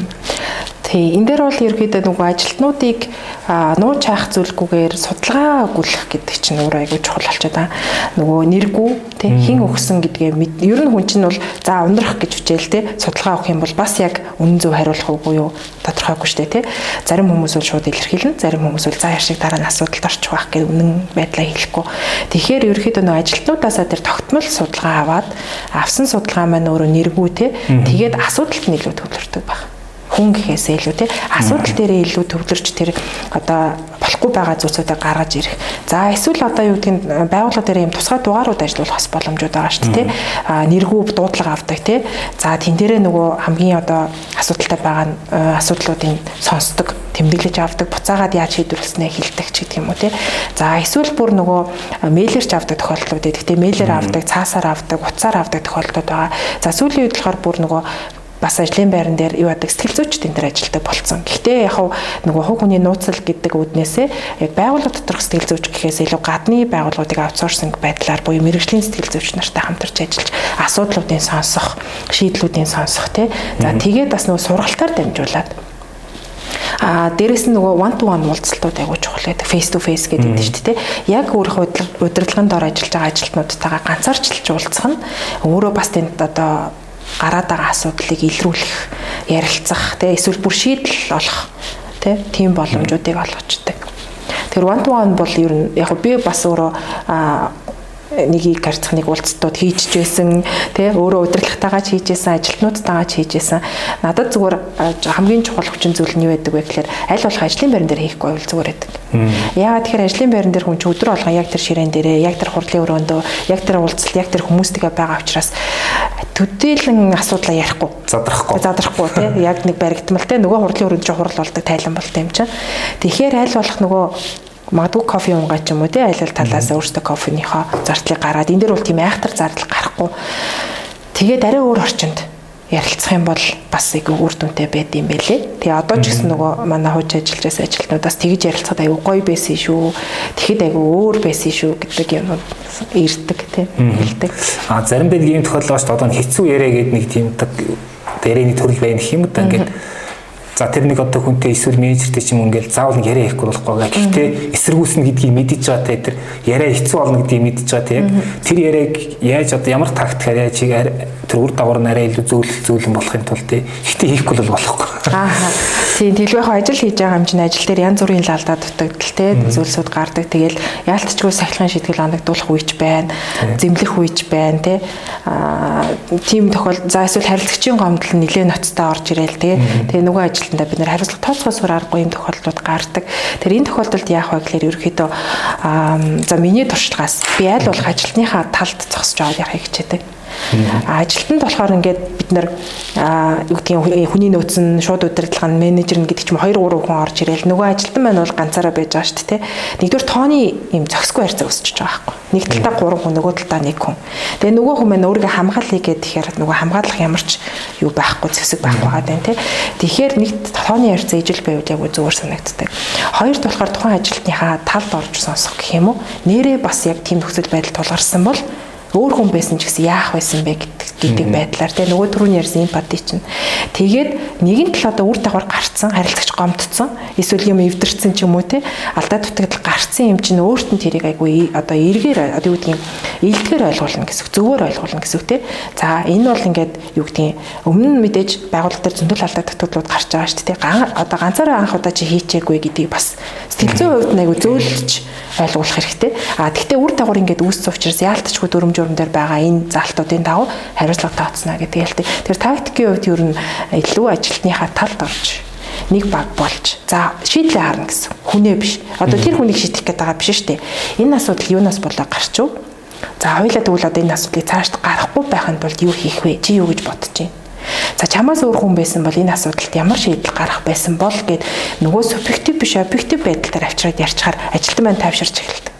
Speaker 2: Тий, энэ дээр бол ерөөдөө нөгөө ажилтнуудыг нууж хаах зүйлгүйгээр судалгаа өгүүлэх гэдэг чинь өөрөө айгүй чухал болчиход байгаа. Нөгөө нэргүй тий. Хин өгсөн гэдгээ ер нь хүн чинь бол за ундрах гэж хичээл тий. Судалгаа авах юм бол бас яг үнэн зөв хариулах уу юу тодорхойгүй дээ тий. Зарим хүмүүс бол шууд илэрхийлнэ, зарим хүмүүс бол за яшиг дараа нь асуудалд орчих байх гэх үнэн байдлаа хэлэхгүй. Тэгэхээр ерөөхдөө нөгөө ажилтнуудаасаа тэр тогтмол судалгаа аваад авсан судалгаа маань өөрөө нэргүй тий. Тэгээд асуудалт нь илүү төвлөрдөг байна хүн гэхээсээ илүү тий асуудал дээрээ илүү төвлөрч тэр одоо болохгүй байгаа зүйлсүүдээ гаргаж ирэх. За эсвэл одоо юу гэдгийг байгууллага дээр юм тусгай дугаарууд ажиллуулах бас боломжууд байгаа шүү дээ тий. А нэргүй дуудлага авдаг тий. За тэн дээрээ нөгөө хамгийн одоо асуудалтай байгаа асуудлуудыг сонсдог тэмдэглэж авдаг, буцаагаад яаж шийдвэрлэснээ хэлдэг ч гэдэг юм уу тий. За эсвэл бүр нөгөө мэйлэрч авдаг тохиолдлууд ээ. Гэхдээ мэйлэр авдаг, цаасаар авдаг, утсаар авдаг тохиолдлууд байгаа. За сүүлийн үед болохоор бүр нөгөө бас ажлын байран дээр юу яадаг сэтгэл зүйч тэн дээр ажилтдаг болцсон. Гэхдээ яг хав нөгөө хувь хүний нууцлал гэдэг үднээсээ яг байгууллага доторх сэтгэл зүйч гэхээс илүү гадны байгууллагуудыг аутсорсинг байдлаар буюу мэрэгжлийн сэтгэл зүйч нартай хамтарч ажиллаж асуудлуудыг сонсох, шийдлүүдийг сонсох тий. За тэгээд бас нөгөө сургалтаар дамжуулаад А дээрэс нь нөгөө one to one уулзалтууд аягүй чухал гэдэг face to face гэдэг нь шүү дээ. Яг өөрийнхөө удирдлагын дор ажиллаж байгаа ажилтнуудтайгаа ганцаарчилж уулзах нь өөрөө бас тэнд одоо гараад байгаа асуудлыг илрүүлэх, ярилцах, тэ эсвэл бүр шийдэл олох тэ тийм боломжуудыг олгочдөг. Тэр one to one бол ер нь яг би бас өөрөө нэгийг харьцах нэг уулзтууд хийж жисэн тий өөрөө удирдлагатайгаа ч хийжсэн ажилтнуудтайгаа ч хийжсэн. Надад зүгээр хамгийн чухал хүчин зүйл нь юу байдаг вэ гэхээр аль болох ажлын байран дээр хийхгүй бол зүгээр байдаг. Яагаад тэгэхээр ажлын байран дээр хүн ч өдрө болгон яг тэр ширээн дээрээ яг тэр хурлын өрөөндөө яг тэр уулзалт яг тэр хүмүүстэйгээ байгаа учраас төдийлөн асуудлаа ярихгүй.
Speaker 1: Задрахгүй.
Speaker 2: Задрахгүй тий <laughs> яг нэг баригдмал тий нөгөө хурлын өрөөнд ч хурал болдог тайлан болт юм чинь. Тэгэхээр аль болох нөгөө магадгүй кофе унгаа ч юм уу тий аль аль талаас өөртөө кофенийхоо зардлыг гаргаад энэ дэр бол тийм айхтар зардал гарахгүй тэгээд арай өөр орчинд ярилцах юм бол бас их үр дүнтэй байд юм бэлээ. Тэгээ одоо ч гэсэн нөгөө манай хууч ажиллаж байсан ажилтнуудаас тэгж ярилцахад аюу гоё байсан шүү. Тэгэхэд аюу өөр байсан шүү гэдэг юм ирдэг тийм хэлдэг.
Speaker 1: А заримдаа нэг юм тохиолдол шүү. Одоо хэцүү яриа гэдэг нэг тийм нэг төрөл байна гэх юм да ингээд За тэр нэг одоо хүнтэй эсвэл менежертэй ч юм ингээл заавал нэг яриа хийхгүй болохгүй. Гэхдээ эсэргүүцнэ гэдгийг мэдэж байгаа те тэр яриа хэцүү болно гэдгийг мэдэж байгаа те тэр яриаг яаж одоо ямар тактикаар яаж тэр үр дагавар нь арай илүү зөөлөл зөөлөн болохын тулд те гэхдээ хийхгүй бол болохгүй.
Speaker 2: Аа. Тийм дэлгүүрийн ажил хийж байгаа юм чинь ажил дээр янз бүрийн лалдаа дутагдал те зүйлсүүд гардаг. Тэгэл яалтчгүй сахилгын шийтгэл хандагдуулах үеч байна. Зэмлэх үеч байна те. Аа тийм тохиол за эсвэл харилцагчийн гомдол нэлээд ноцтой орж ирээл те. Тэгээ нөгөө ажил ажилтнаа бид нэр хариуцлага тооцоосоор аргагүй юм тохиолдлууд гардаг. Тэр энэ тохиолдолд яах вэ гэхээр ерөөхдөө за миний туршлагаас би аль болох ажилтныхаа талд зогсож аваад яхахыг хичээдэг. Ажилтнанд болохоор ингээд бид нар юу гэдгийг хүний нөөц нь шууд удирдлага нь менежер нь гэдэг ч юм 2 3 хүн орж ирээл нөгөө ажилтан маань бол ганцаараа байж байгаа шүү дээ. Нэгдүгээр тооны юм зохисгүй харьцаа өсөж байгаа байхгүй. Нэг талдаа 3 хүн нөгөө талдаа 1 хүн. Тэгээ нөгөө хүн маань өөрийгөө хамгаалъя гэдэг тэгэхээр нөгөө хамгаалах ямар ч юу байхгүй зэвсэг байхгүй байгаа юм тий. Тэгэхээр нэг тооны харьцаа ижил байвал яг зүгээр санагддаг. Хоёрт болохоор тухайн ажилтныхаа талд орж сонсох гэх юм уу. Нэрээ бас яг тийм нөхцөл байдал тулгарсан бол өөр хүн байсан ч гэсэн яах байсан бэ гэдэг байдлаар тэгээ нөгөө түрүүний ярьсан эмпати чинь. Тэгээд нэгэн тал одоо үр дагавар гарцсан харилцагч гомдсон эсвэл юм эвдэрсэн ч юм уу те алдаа дутагдал гарцсан юм чинь өөрт нь тэрийг айгүй одоо эргээр одоо юу гэдгийг илтгэр ойлгуулна гэсэн зөвөр ойлгуулна гэсэн те. За энэ бол ингээд юу гэдгийг өмнө нь мэдээж байгууллага дээр зөндөл алдаа дутагдлууд гарч байгаа шүү дээ одоо ганцаараа анх удаа чи хийчээгүй гэдгийг бас сэтгэл зүйн хувьд айгүй зөөлж ойлгуулах хэрэгтэй. А тэгтээ үр дагавар ингээд үүссэн учраас яалтчгүй дүрм журам дээр байгаа энэ залтуудын дагуу хариуцлага тооцно гэдэг ялдаг. Тэр тактикийн хувьд ер нь илүү ажилтныхаа талд орж нэг баг болж за шийдлээ харна гэсэн. Хүнээ биш. Одоо тэр хүнийг шийдэх гээд байгаа биш шүү дээ. Энэ асуудал юунаас болоо гарч ив? За хоёлаа тэгвэл одоо энэ асуудлыг цаашд гарахгүй байхын тулд юу хийх вэ? Чи юу гэж бодож байна? За чамаас өөр хүн байсан бол энэ асуудалд ямар шийдэл гарах байсан бол гэд нөгөө субъектив биш объектив байдал дээр авчираад ярьчихаар ажилтан маань тайвширч эхэлдэг.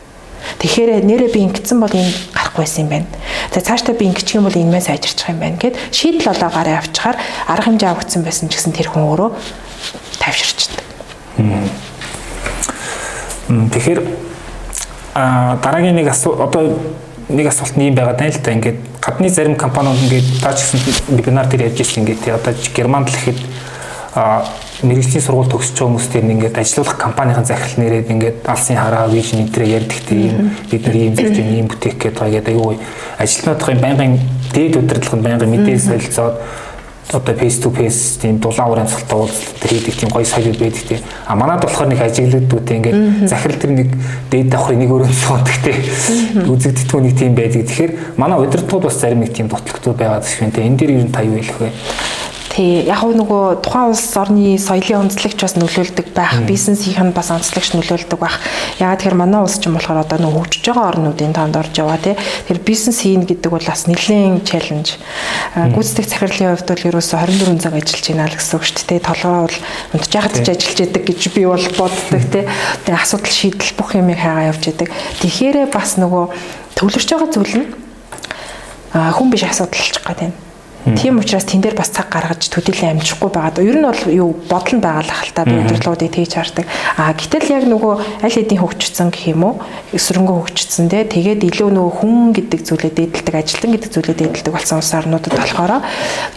Speaker 2: Тэгэхээр нэрээ би ингэсэн бол энэ гарахгүй байсан юм байна. За цаашдаа би ингэчих юм бол энэ мэн сайжирчих юм байна гэд шийдэл олоо гараа авчихаар арга хэмжээ авагдсан байсан ч гэсэн тэр хүн өөрөө тайвширчдаг.
Speaker 1: Тэгэхээр а дараагийн нэг асуу одоо нэг асуулт нь юм байгаа даа л да ингээд гадны зарим компаниуд ингээд таа ч гэсэн вебинар дээр ярьж ирсэн ингээд одоо Германд л ихэд мэрэгжлийн сургууль төгсөж байгаа хүмүүстээр ингээд ажилуулах компанийн захирал нэрээд ингээд алсын хараа вижн энтрээ ярьдагтэй юм. Бид нар ийм зүйл чинь ийм бүтээх гээд байгаа гэдэг аюу ажилтнуудын байнгын дээд удирдлагын байнгын мэдээлэл солилцоод одоо face to face тийм дулаан уран цолтой уулзалт хийдэг тийм гоё соёл байдаг тийм а манад болохоор нэг ажиглагддүүтэй ингээд захирал тэр нэг дээд давхрын нэг өрөөнд суудаг тийм үзэгддэггүй нэг тийм байдаг. Тэгэхээр манай удирдлагууд бас зарим нэг тийм дутлагтууд байгаа гэх юм тийм энэ дээр ер нь та юу хэлэх вэ
Speaker 2: Тий, яг нөгөө тухайн улс орны соёлын онцлогч бас нөлөөлдөг байх, бизнесийнх нь бас онцлогч нөлөөлдөг байх. Ягаад тэгэхээр манай улс ч юм болохоор одоо нөгөө хөгжиж байгаа орнуудын танд орж яваа тий. Тэр бизнес хийн гэдэг бол бас нэлээд челленж. Гүйцэтгэх захирлын хувьд бол ерөөсө 24 цаг ажиллаж байна л гэсэн үг шүү дээ. Толгой бол унтжахад ч ажиллаж яадаг гэж би бол боддог тий. Тэгээ асуудал шийдэл бүх юмыг хайгаа явж яадаг. Тэгэхээр бас нөгөө төвлөрч байгаа зүйл нь хүн биш асуудал болчих гээд байна Тийм учраас тэн дээр бас цаг гаргаж төдийлөн амжихгүй байгаа. Ер нь бол юу бодол нь байгаа л ахalta би өдөрлгүүдийг тэгж хардаг. А гэтэл яг нөгөө аль хэдийн хөгжсөн гэх юм уу? Эсрэнгөө хөгжсөн те. Тэгээд илүү нөгөө хүн гэдэг зүйлээ дээдэлдэг, ажилтан гэдэг зүйлээ дээдэлдэг болсон улс орнуудад болохоор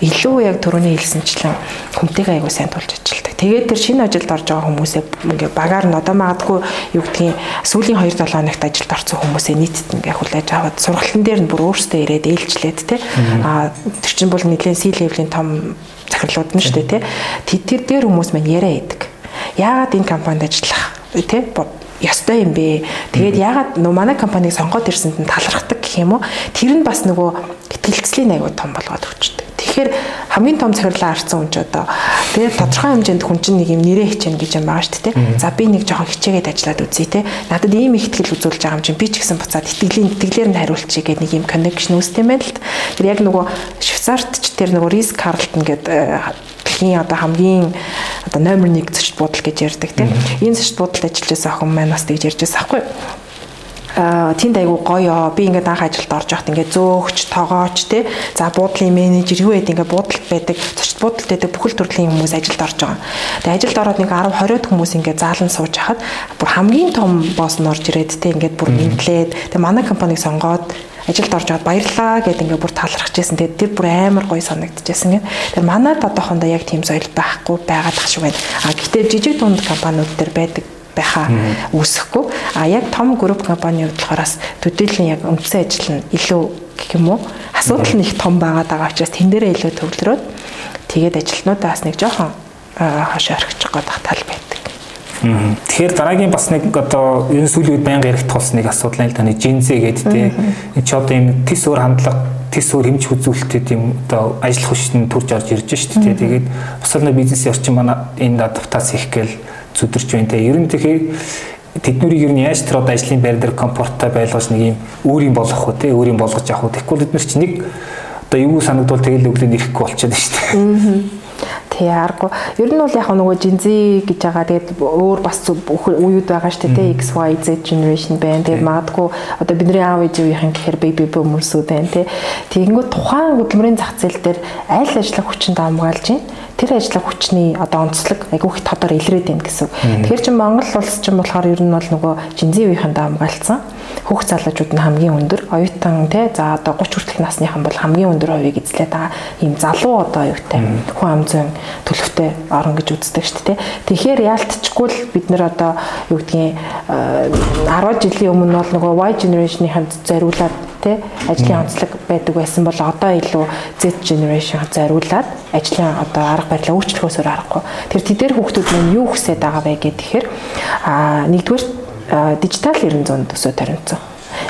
Speaker 2: илүү яг төрөний хэлсэнчлэн хүнтэйгээ аягүй сайн тулж ажилладаг. Тэгээд тэр шинэ ажилд орж байгаа хүмүүсээ ингээ багаар нь одоо магадгүй юу гэдгийг сүүлийн 2 7 хоногт ажилд орсон хүмүүсээ нийтэд ингээ хүлээж аваад сургалтын дээр нь бүр өөрсдөө ирээд ээлжлээд те. А тэр чинь бол нэлээд C level-ийн том захирлууд нь шүү дээ тий. Тэр дээр хүмүүс маань яриа идэг. Яагаад энэ компанид ажиллах тий ёстой юм бэ? Тэгээд яагаад нөө манай компанийг сонгоод ирсэнд нь талархдаг гэх юм уу? Тэр нь бас нөгөө итгэлцлийн аягүй том болгоод өгчдөг. Тэгэхээр хамгийн том цахирлаа арцсан хүн ч одоо тэгээд тодорхой хэмжээнд хүн чинь нэг юм нэрээ хичээнэ гэж юм байгаа шүү дээ. За би нэг жоохон хичээгээд ажиллаад үзье те. Надад ийм их ихтгэл үзүүлж байгаа юм чинь би ч гэсэн буцаад итгэлийн итгэлээр нь хариулчихъя гэдэг нэг юм connection үүсдэм байл л. Тэр яг нөгөө Швейцарт ч тэр нөгөө Рис Карлтон гэдэг дэлхийн одоо хамгийн одоо номер 1 зочд буудал гэж ярьдаг тийм. Энэ зочд буудалд ажиллаж байсан охин маань бас тэгж ярьж байсан байхгүй юу? Тэнд айгу гоё би ингээд анх ажилд орж явахт ингээд зөөгч тоогооч те за буудлын менежер юу гэдэг ингээд буудалд байдаг зочд буудалд байдаг бүхэл төрлийн хүмүүс ажилд орж байгаа. Тэгээ ажилд ороод нэг 10 20 хүмүүс ингээд заалан сууж хахад бүр хамгийн том босс нь орж ирээд те ингээд бүр мэдлээд тэгээ манай компанийг сонгоод ажилд орж аваад баярлаа гэд ингээ бүр талархаж байсан. Тэгээд тэр бүр амар гоё санагдчихсэн гэн. Тэр манайд одоохондоо яг тийм соёл байхгүй байгаад тах шиг байна. А гэтээ жижиг дунд компаниуд дээр байдаг байхаа үүсэхгүй. А яг том групп компани болохоор төдийлөн яг үндсэн ажил нь илүү гэх юм уу асуудал нь их том байгаад байгаа учраас тэн дээрээ илүү төвлөрөөд тэгээд ажилтнуудаа бас нэг жоохон хашаа орхичих гээд тал байдаг.
Speaker 1: Тэгэхээр дараагийн бас нэг одоо энэ сүүлийн үед байнга ярих тулс нэг асуудал нь л таны жинзэ гэдэг тий. Энд чи одоо юм тис өөр хандлага тис өөр хэмж үзүүлэлтүүд юм одоо ажил хүчний төрж орж ирж шүү дээ. Тэгээд бас нэг бизнесийн орчин манай энэ адаптац хийх гээл зүдэрч байна те. Ер нь тэгэхээр тэднэрийг ер нь яаж тэр одоо ажлын байр дээр комфорттой байлгаж нэг юм өөрийн болгох уу те өөрийн болгож явах уу тэгэхгүй бид нар чи нэг одоо юу санагдвал тэгэл өглөө нэрэхгүй болчиход байна шүү дээ.
Speaker 2: Тий аргагүй. Ер нь бол яг нөгөө Gen-Z гэж байгаа. Тэгээд өөр бас үеуд байгаа шүү дээ. X, Y, Z generation байна. Тэгээд магадгүй одоо бидний аав ээжийнхэн гэхээр baby boomers-ууд байна тий. Тэгэнгүүт тухайн хөдөлмөрийн зах зээл дээр аль ажиллах хүчин даамгаалж байна тэр ажлын хүчний одоо онцлог айгүй их тодор илрээд байна гэсэн. Тэгэхээр чи Монгол улс ч юм болохоор ер нь бол нөгөө жинзивийнхэн даамгаалцсан. Хүүхд залуучууд нь хамгийн өндөр, оюутан те за одоо 30 хүртэлх насныхан бол хамгийн өндөр хувийг эзлээд байгаа ийм залуу одоо аюутай хүн ам зүйн төлөвтэй орон гэж үздэг шүү дээ. Тэгэхээр яалтчгүй л бид нэр одоо юу гэдгийг 10 жилийн өмнө бол нөгөө Y generation-ийн зориулаад тий ажлын онцлог байдаг байсан бол одоо илүү Z generation зориулаад ажлын одоо арга барилаа өөрчлөхөөсөөр аргагүй. Тэр тэдэр хүүхдүүд маань юу хүсээд байгаа вэ гэхээр а нэгдүгээр дижитал 900 төсөө таримцсан.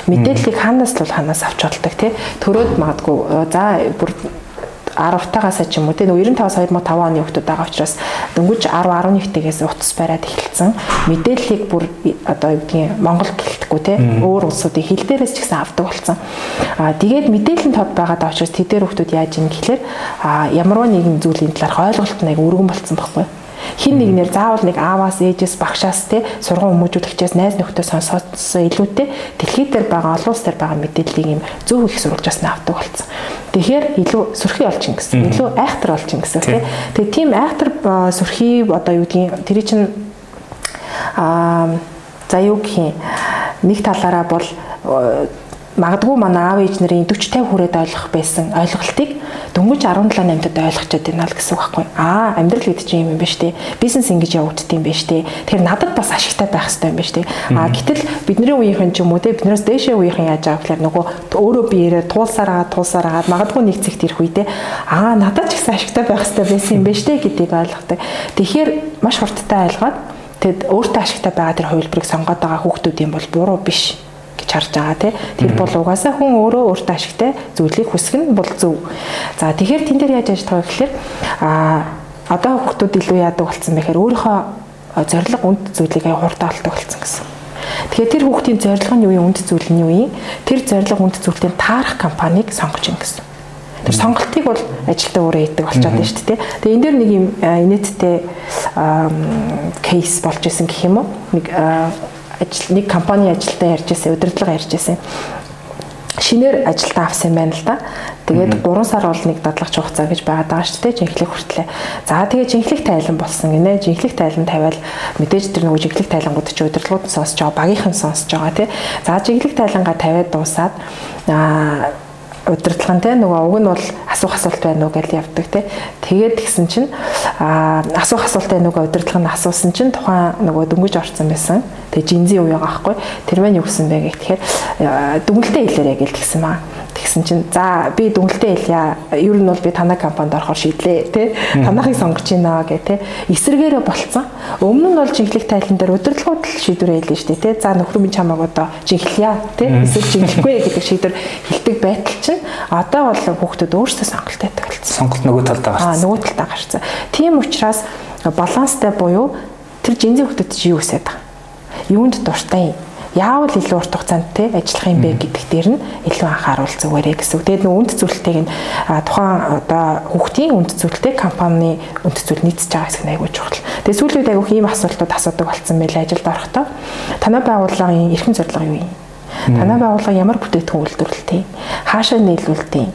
Speaker 2: Мэдээллийг хаанаас л ханаас авч болдог тий. Төрөөд магадгүй за бүр 10-таагаас ч юм уу тийм 95-аас 2005 оны хүмүүс байгаа учраас дөнгөж 10 11-тэйгээс утас бариад эхэлсэн. Мэдээллийг бүр одоо юу гэдгийг Монгол гэлтэхгүй тийм өөр улсуудын хил дээрээс ч гэсэн авдаг болсон. Аа тэгээд мэдээллийн тод байгаад учраас тэдэр хүмүүс яаж юм гэхэлэр аа ямар нэгэн зүйлийн талаар ойлголт нэг өргөн болцсон байхгүй юу? Хин нэгнэр заавал нэг ааваас ээжээс багшаас те сургууль хүмүүжүүлэгчээс найз нөхдөд сонсоодсон илүүтэй дэлхийд дээр байгаа олон улс дээр байгаа мэдээллийг юм зөв их сурвалжаас нь авдаг болсон. Тэгэхээр илүү сөрхий олчин гэсэн. Илүү айхтар олчин гэсэн те. Тэгээ тийм айхтар сөрхий одоо юу гэдгийг тэр чинь аа за юу гэх юм нэг талаараа бол магадгүй манай аав ээж нарын 40 50 хүрээд ойлгох байсан ойлголтыг дөнгөж 17 8-д ойлгочод байна л гэсэн үг байхгүй. Аа амьдрал гэдэг чинь юм юм байна штэ. Бизнес ингэж явагддаг юм байна штэ. Тэгэхээр надад бас ашигтай байх хэрэгтэй юм байна штэ. Аа гэтэл бидний үеийнхэн ч юм уу те биднээс дээшээ үеийнхэн яаж байгаа гэхээр нөгөө өөрөө биеэрээ туулсараа туулсараа магадгүй нэг зэгт ирэх үедээ аа надад ч гэсэн ашигтай байх хэрэгтэй байсан юм байна штэ гэдгийг ойлгохдаг. Тэгэхээр маш хурдтай ойлгоод тэгэд өөртөө ашигтай байгаа тэр хувилбарыг сонгоод байгаа хүүхдүүд юм бол буруу биш гэж харж байгаа тий. Тэр бол угаасаа хүн өөрөө өөртөө ашигтай зүйлийг хүсэх нь бол зөв. За тэгэхээр тэн дээр яаж ажиллах вэ гэхээр а одоо хүмүүс илүү яадаг болсон бэхээр өөрийнхөө зориг үнд зүйлийг хурдан олдог болсон гэсэн. Тэгэхээр тэр хүүхдийн зориг нь юу юм үнд зүйл нь юу юм? Тэр зориг үнд зүйлтэй таарах компанийг сонгож ин гэсэн. Тэр сонголтыг бол ажилтаа өөрөө хийдэг болчиход байна шүү дээ. Тэгээ энэ дэр нэг юм инээдтэй кейс болж исэн гэх юм уу? Нэг ажил нэг компани ажилтаа ярьж байсан, удирдлага ярьж байсан. Шинээр ажилтаа авсан юм байна л да. Тэгээд 3 сар бол нэг дадлагч хугацаа гэж байгаад байгаа шүү дээ. Жинхлэх хүртлээ. За тэгээд жинхлэх тайлан болсон гинэ. Жинхлэх тайлан тавиал мэдээж тэр нөгөө жинхлэх тайлангууд чи удирдлагууд нь сонсож байгаа, багийнхан сонсож байгаа тий. За жинхлэх тайлангаа тавиад дуусаад аа удирдлага нь те нөгөө уг нь бол асуух асуулт байна уу гэж явдаг те. Тэгээд тэгсэн чинь асуух асуулт байна уу удирдлага нь асуусан чинь тухайн нөгөө дөнгөж орсон байсан. Тэгээд жинзийн үе байгаа байхгүй. Тэр мань юу гэсэн бэ гэхээр дүнэлтээ хэлээрэй гэж тэгсэн маа. Тэгсэн чинь за би дүнэлтээ хэлье. Ер нь бол би танай компанид орохоор шийдлээ тий. Танахыг сонгож байна гэх тий. Эсрэгээрээ болцсон. Өмнө нь бол жинхлэх тайлан дээр удирдлагууд л шийдвэр хэлнэ шүү дээ тий. За нөхөр минь чамааг одоо жинхлэе тий. Эсвэл жинхлэхгүй гэдэг шийдвэр хэлдэг байтал чинь одоо бол хүүхдүүд өөрсдөө сонголт байдаг болсон.
Speaker 1: Сонголт нөгөө талдаа
Speaker 2: гарсан. Аа нөгөө талдаа гарсан. Тийм учраас баланстай буюу тэр жинзээ хүүхдүүд чи юу гэсэд байгаа. Юунд дуртай юм яавал илүү урт хугацаанд те ажиллах юм бэ гэдэгт дээр нь илүү анхааруул зүгээрээ гэсэн. Тэгээд нөө үнд зүйлтэйг нь тухайн одоо хүүхдийн үнд зүйлтэй компани үнд зүйл нийцж байгаа хэсэг нь айгүй чухал. Тэгээд сүүлийн үед айгүй ийм асуултууд асуудаг болсон байлаа ажилд орохдоо. Танай байгууллагын эрхэм зорилго юу юм? Танай байгууллага ямар бүтээгдэхүүн үйлдвэрлэдэг? Хаашаа нийлүүлдэг?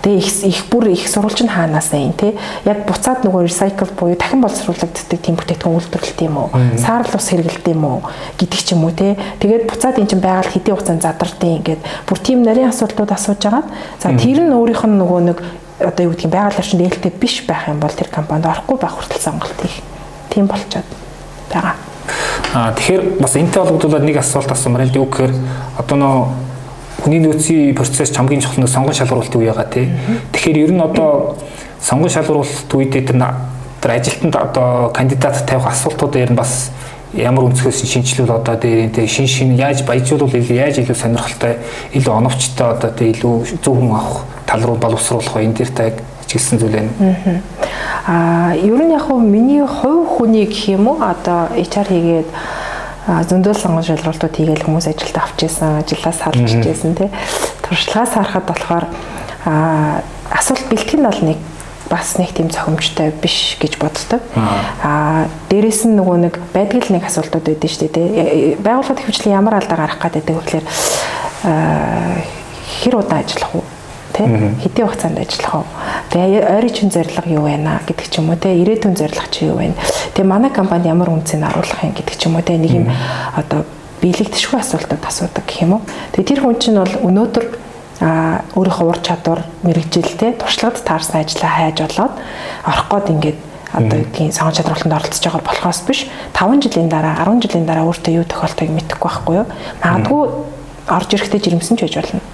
Speaker 2: Тэгээ их их бүр их сурвалж нь хаанаас юм те? Яг буцаад нөгөө recycle буюу дахин боловсруулагддаг тийм бүтээгдэхүүн үйлдвэрлэдэг юм уу? Саарл ус хэрэглэдэг юм уу? гэдэг ч юм уу те? Тэгээд буцаад эн чинь байгаль хэдийн хугацаанд задардیں۔ ингээд бүр тийм нарийн асуултууд асууж агаад за тэр нь өөрийнх нь нөгөө нэг одоо юу гэдгийг байгаль орчинд ээлтэй биш байх юм бол тэр компанид орохгүй байх хүртэл сонголт хийх. Тийм болчиход байгаа.
Speaker 1: Аа тэгэхээр бас энтэй холбогдуулаад нэг асуулт асуумаар л юу гэхээр одоо нөө хүний нөөцийн процесс хамгийн чухал нь сонгон шалгуулалтын үе байгаа тий. Тэгэхээр ер нь одоо сонгон шалгуулалт үедээ тэр тэр ажилтнанд одоо кандидат тавих асуултууд ер нь бас ямар өнцгөөс шинжилүүл одоо дээр энэ шин шин яаж баяжуулвал яаж илүү сонирхолтой илүү оновчтой одоо тэ илүү зөв хүн авах тал руу боловсруулах энэ дээр таг чиглэсэн зүйл байна.
Speaker 2: Аа ер нь яг хөө миний хувь хүний гэх юм уу одоо HR хийгээд зөндөл сонгон шалралтууд хийгээл хүмүүс ажилд авч ийсэн, ажиллаас салж ижсэн тий. Туршлагаас харахад болохоор аа асуулт бэлтгэн бол нэг бас нэг тийм цохимжтой биш гэж боддог. Аа дээрэс нь нөгөө нэг байдаг л нэг асуултууд байдаг шүү дээ. Байгууллагын хөвчлэн ямар алдаа гарах гэдэг вэ гэхээр хэр удаан ажиллах уу? Тий? Хэдийн хугацаанд ажиллах уу тэгээ ойрын чин зорилго юу байна гэдэг ч юм уу тий ирээдүйн зорилго чи юу байна? Тэгээ манай компанид ямар үнцийг харуулах юм гэдэг ч юм уу тий нэг юм одоо биелэгдэшгүй асуултууд асуудаг гэх юм уу? Тэгээ тэр хүн чинь бол өнөөдөр а өөрийнхөө ур чадвар мэрэгжилтэй туршлагад таарсан ажлаа хайж болоод орох гээд ингээд одоо гэдгийг сонгон чадварлалтанд оролцож байгаа болохоос биш 5 жилийн дараа 10 жилийн дараа өөртөө юу тохиолдохыг мэдэхгүй байхгүй юу? Магадгүй орж ирэхдээ жирэмсэн ч байж болно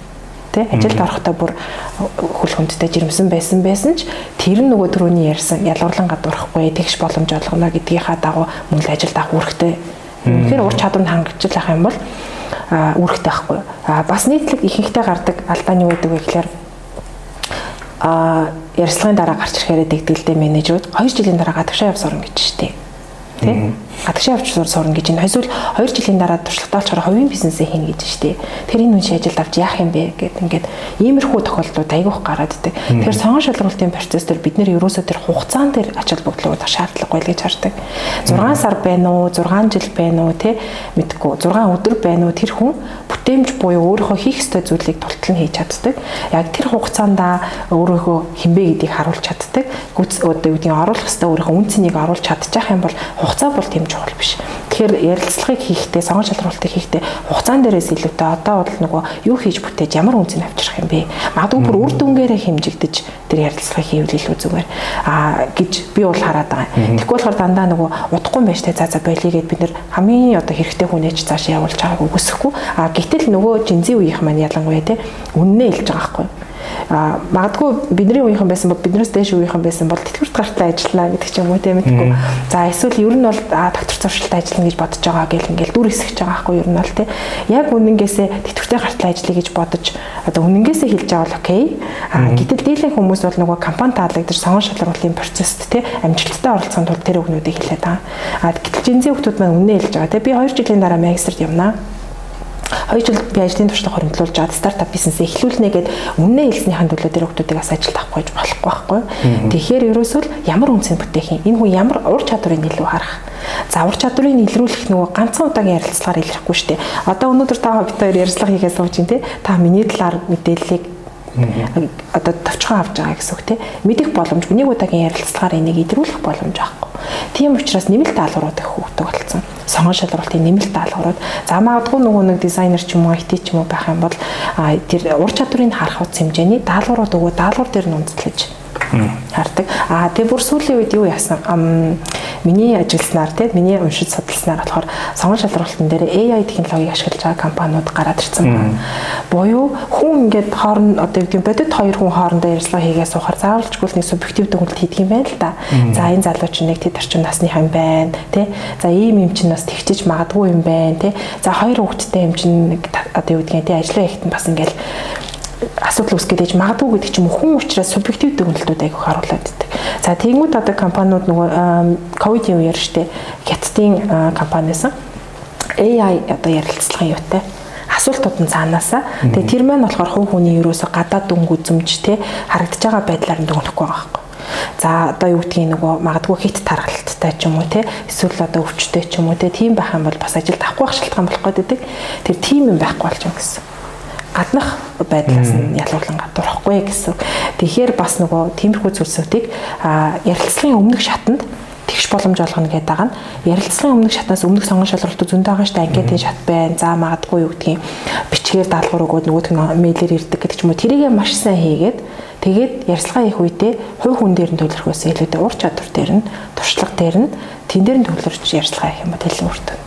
Speaker 2: тий? Ажилд орохдоо бүр хөл хүндтэй жирэмсэн байсан байсан ч тэр нь нөгөө төрөний ярьсан ялгуурлан гадуурахгүй тэгш боломж олгоно гэдгийнхаа дагуу мөн л ажилд авах үүрэгтэй. Тэгэхээр ур чадвар нь хангажлах юм бол үүрэгтэй байхгүй. А бас нийтлэг ихэнхдээ гардаг алдаа нь юу гэдэг вэ гэхээр а ярилцлагын дараа гарч ирэхээр дэгдэлтэй менежерүүд 2 жилийн дараа гадагшаа явс орно гэж штеп тий. Гадагшаа явж сурна гэж энэ эсвэл 2 жилийн дараа туршлагатай болчоор хувийн бизнесээ хийнэ гэж штэ тэр энэ үнши ажилд авч яах юм бэ гэд ингээд иймэрхүү тохиолдлууд айгүйх гараад идэг. Тэгэхээр сонгон шалгуулалтын процесс дээр бид нэр ерөөсөө тэр хугацаан дээр ач холбогдлого шаардлагагүй л гэж хардаг. 6 сар байна уу? 6 жил байна уу? Тий мэдгүй. 6 өдөр байна уу? Тэр хүн бүтээмж буюу өөрийнхөө хийх ёстой зүйлийг тултал нь хийж чаддаг. Яг тэр хугацаанд өөрийнхөө хинбэ гэдгийг харуулж чаддаг. Гүц гэдгийг оруулах ёстой өөрийнхөө үн цэнийг оруулж чадчих юм бол хугацаа бол тийм чухал биш. Тэгэхээр ярилцлагыг хийхдээ, сонгон шалралтыг хийхдээ хугацаан дээрээс илүүтэй одоо бол нөгөө юу хийж бүтээж ямар үн цэн авчрах юм бэ? Магадгүй бүр үр дүнгээрээ хэмжигдэж тэр ярилцлагыг хийвэл илүү зүгээр аа гэж би бол хараад байгаа. Тэгэхгүй болохоор дандаа нөгөө удахгүй байж тээ за за болигээд бид нэр хамгийн одоо хэрэгтэй хүнээч цааш явуулж байгааг үгүйсэхгүй. А гэтэл нөгөө жинзийн үеийнх маань ялангуяа те үннээ хэлж байгаа байхгүй а магадгүй бидний үеийнхэн байсан бол биднээс дээш үеийнхэн байсан бол тэтгэврт гартай ажиллана гэдэг ч юм уу тийм мэдгүй. За эсвэл ер нь бол доктор зуршилтай ажиллана гэж бодож байгаа гэл ингээл дүр хэсгэж байгаа байхгүй ер нь бол тийм. Яг үнэнгээсээ тэтгэвртэй гартай ажиллая гэж бодож одоо үнэнгээсээ хэлж байгаа бол окей. А гэтэл дийлэн хүмүүс бол нөгөө компани таалагдаж сонгон шалралтын процесст тийм амжилттай оролцохын тулд тэр өгнүүдийг хэлээд байгаа. А гэтэл жинзээ хүмүүс маань үнэ хэлж байгаа тийм. Би 2 жилийн дараа магистрт явнаа. 2 жил би ажлын туршлага хоригдлуулж аваад стартап бизнесээ эхлүүлнэ гэд үнэ хэлснийхэн төлөө тэр хүмүүсийг бас ажилд авахгүй болохгүй байхгүй. Тэгэхээр ерөөсөө ямар үнцэн бүтээх юм. Энэ хүн ямар ур чадварыг илүү харах. За ур чадварыг илрүүлэх нөгөө ганцхан удаагийн ярилцлагаар илэрхгүй шүү дээ. Одоо өнөөдөр та бид хоёр ярилцлага хийгээд сууж ин тээ. Та миний талаар мэдээллийг одоо товчхон авч байгаа гэсэн үг тийм мэдих боломжгүй нэг удаагийн ярилцлагаар энийг идэвхжүүлэх боломж байхгүй. Тийм учраас нэмэлт даалгаврууд их хөгдөг болсон. Сонгон шалралтын нэмэлт даалгаврууд. За магадгүй нөгөө нэг дизайнер ч юм уу IT ч юм уу байх юм бол тэр ур чадварыг харах утас хэмжээний даалгаврууд өгөө. Даалгавар дээр нь үндэслэж хардаг. Аа тэгээ бүр сүүлийн үед юу яасан? Миний ажилласнаар тийм миний уншиж судалснаар болохоор сонгон шалралтын дээр AI технологиг ашиглаж байгаа компаниуд гараад ирсэн байна. Буюу хүн ингээд хооронд одоо юу гэдэг бодит хоёр хүн хоорондоо ярилцлага хийгээ суухаар заавалчгүй нэг субъектив дүгнэлт хийдэг юм байна л да. За энэ залуу чинь нэг тэд орчин насных юм байна тий. За ийм юм чинь бас тэгчиж магадгүй юм байна тий. За хоёр хүүхэдтэй юм чинь одоо юу гэдгийг тий ажлын ихт нь бас ингээд асуудал үүсгээд ээж магадгүй гэдэг ч юм уу хүн учраас субъектив дүгнэлтүүд айгүйх харуулад байдаг. За тэгмүүд одоо компаниуд нөгөө ковидын үеэр штэ хятадын компаниасан AI одоо ярилцлагын юутай асуултууд нь цаанаасаа тэгээ тэр маань болохоор хувь хүний ерөөсө гадаад дүнг үзэмж те харагдаж байгаа байдлаар нь дүгнэхгүй байгаа байхгүй. За одоо юу гэдгийг нөгөө магадгүй хит тархалттай ч юм уу те эсвэл одоо өвчтэй ч юм уу те тийм байх юм бол бас ажилд авахгүй байх шалтгаан болох гэдэг. Тэр тийм юм байхгүй болж байгаа гэсэн гаднах байдлаас нь ялгуулан гадуурхгүй гэсэн. Тэгэхээр бас нөгөө тиймэрхүү зүйлсүүдийг ярилцлагын өмнөх шатанд тэгш боломж олгоно гэдэг байгаа нь ярилцлагын өмнөх шатнаас өмнөх сонгон шалралтууд зөндөө байгаа шүү дээ анкетын шат байна. За магадгүй юу гэдгийг бичгээр даалгавар өгөөд нөгөөх нь мэйлээр ирдэг гэдэг ч юм уу тэрийгэ маш сайн хийгээд тэгээд ярилцлага хийх үедээ хувь хүн дээр нь төлөрөх байсан илүүтэй ур чадвар дээр нь туршлага дээр нь тэн дээр нь төлөрч ярилцлага хийх юм бол хэлэн үртэн.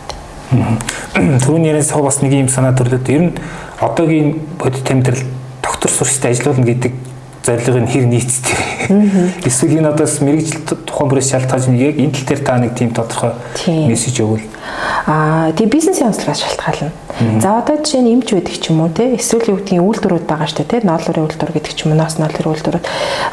Speaker 1: Түүний яриас бас нэг юм санаа төрлөд ер нь одоогийн бодит тэмдэглэл доктор сурчтай ажиллуулна гэдэг зорилгыг хэр нийцдэг. Эсвэл энэ одоос мэрэгжил тухайн бүрээс шалтгаалж яг энэ тал дээр та нэг тийм тодорхой мессеж өгвөл.
Speaker 2: Аа тийм бизнесийн онцлогоос шалтгаална. За одоо жишээ нь эмч байдаг ч юм уу те эсвэл юу гэдгийг үйлдвэрүүд байгаа дээ те ноолрын үйлдвэр гэдэг ч юм уу ноос ноолрын үйлдвэрүүд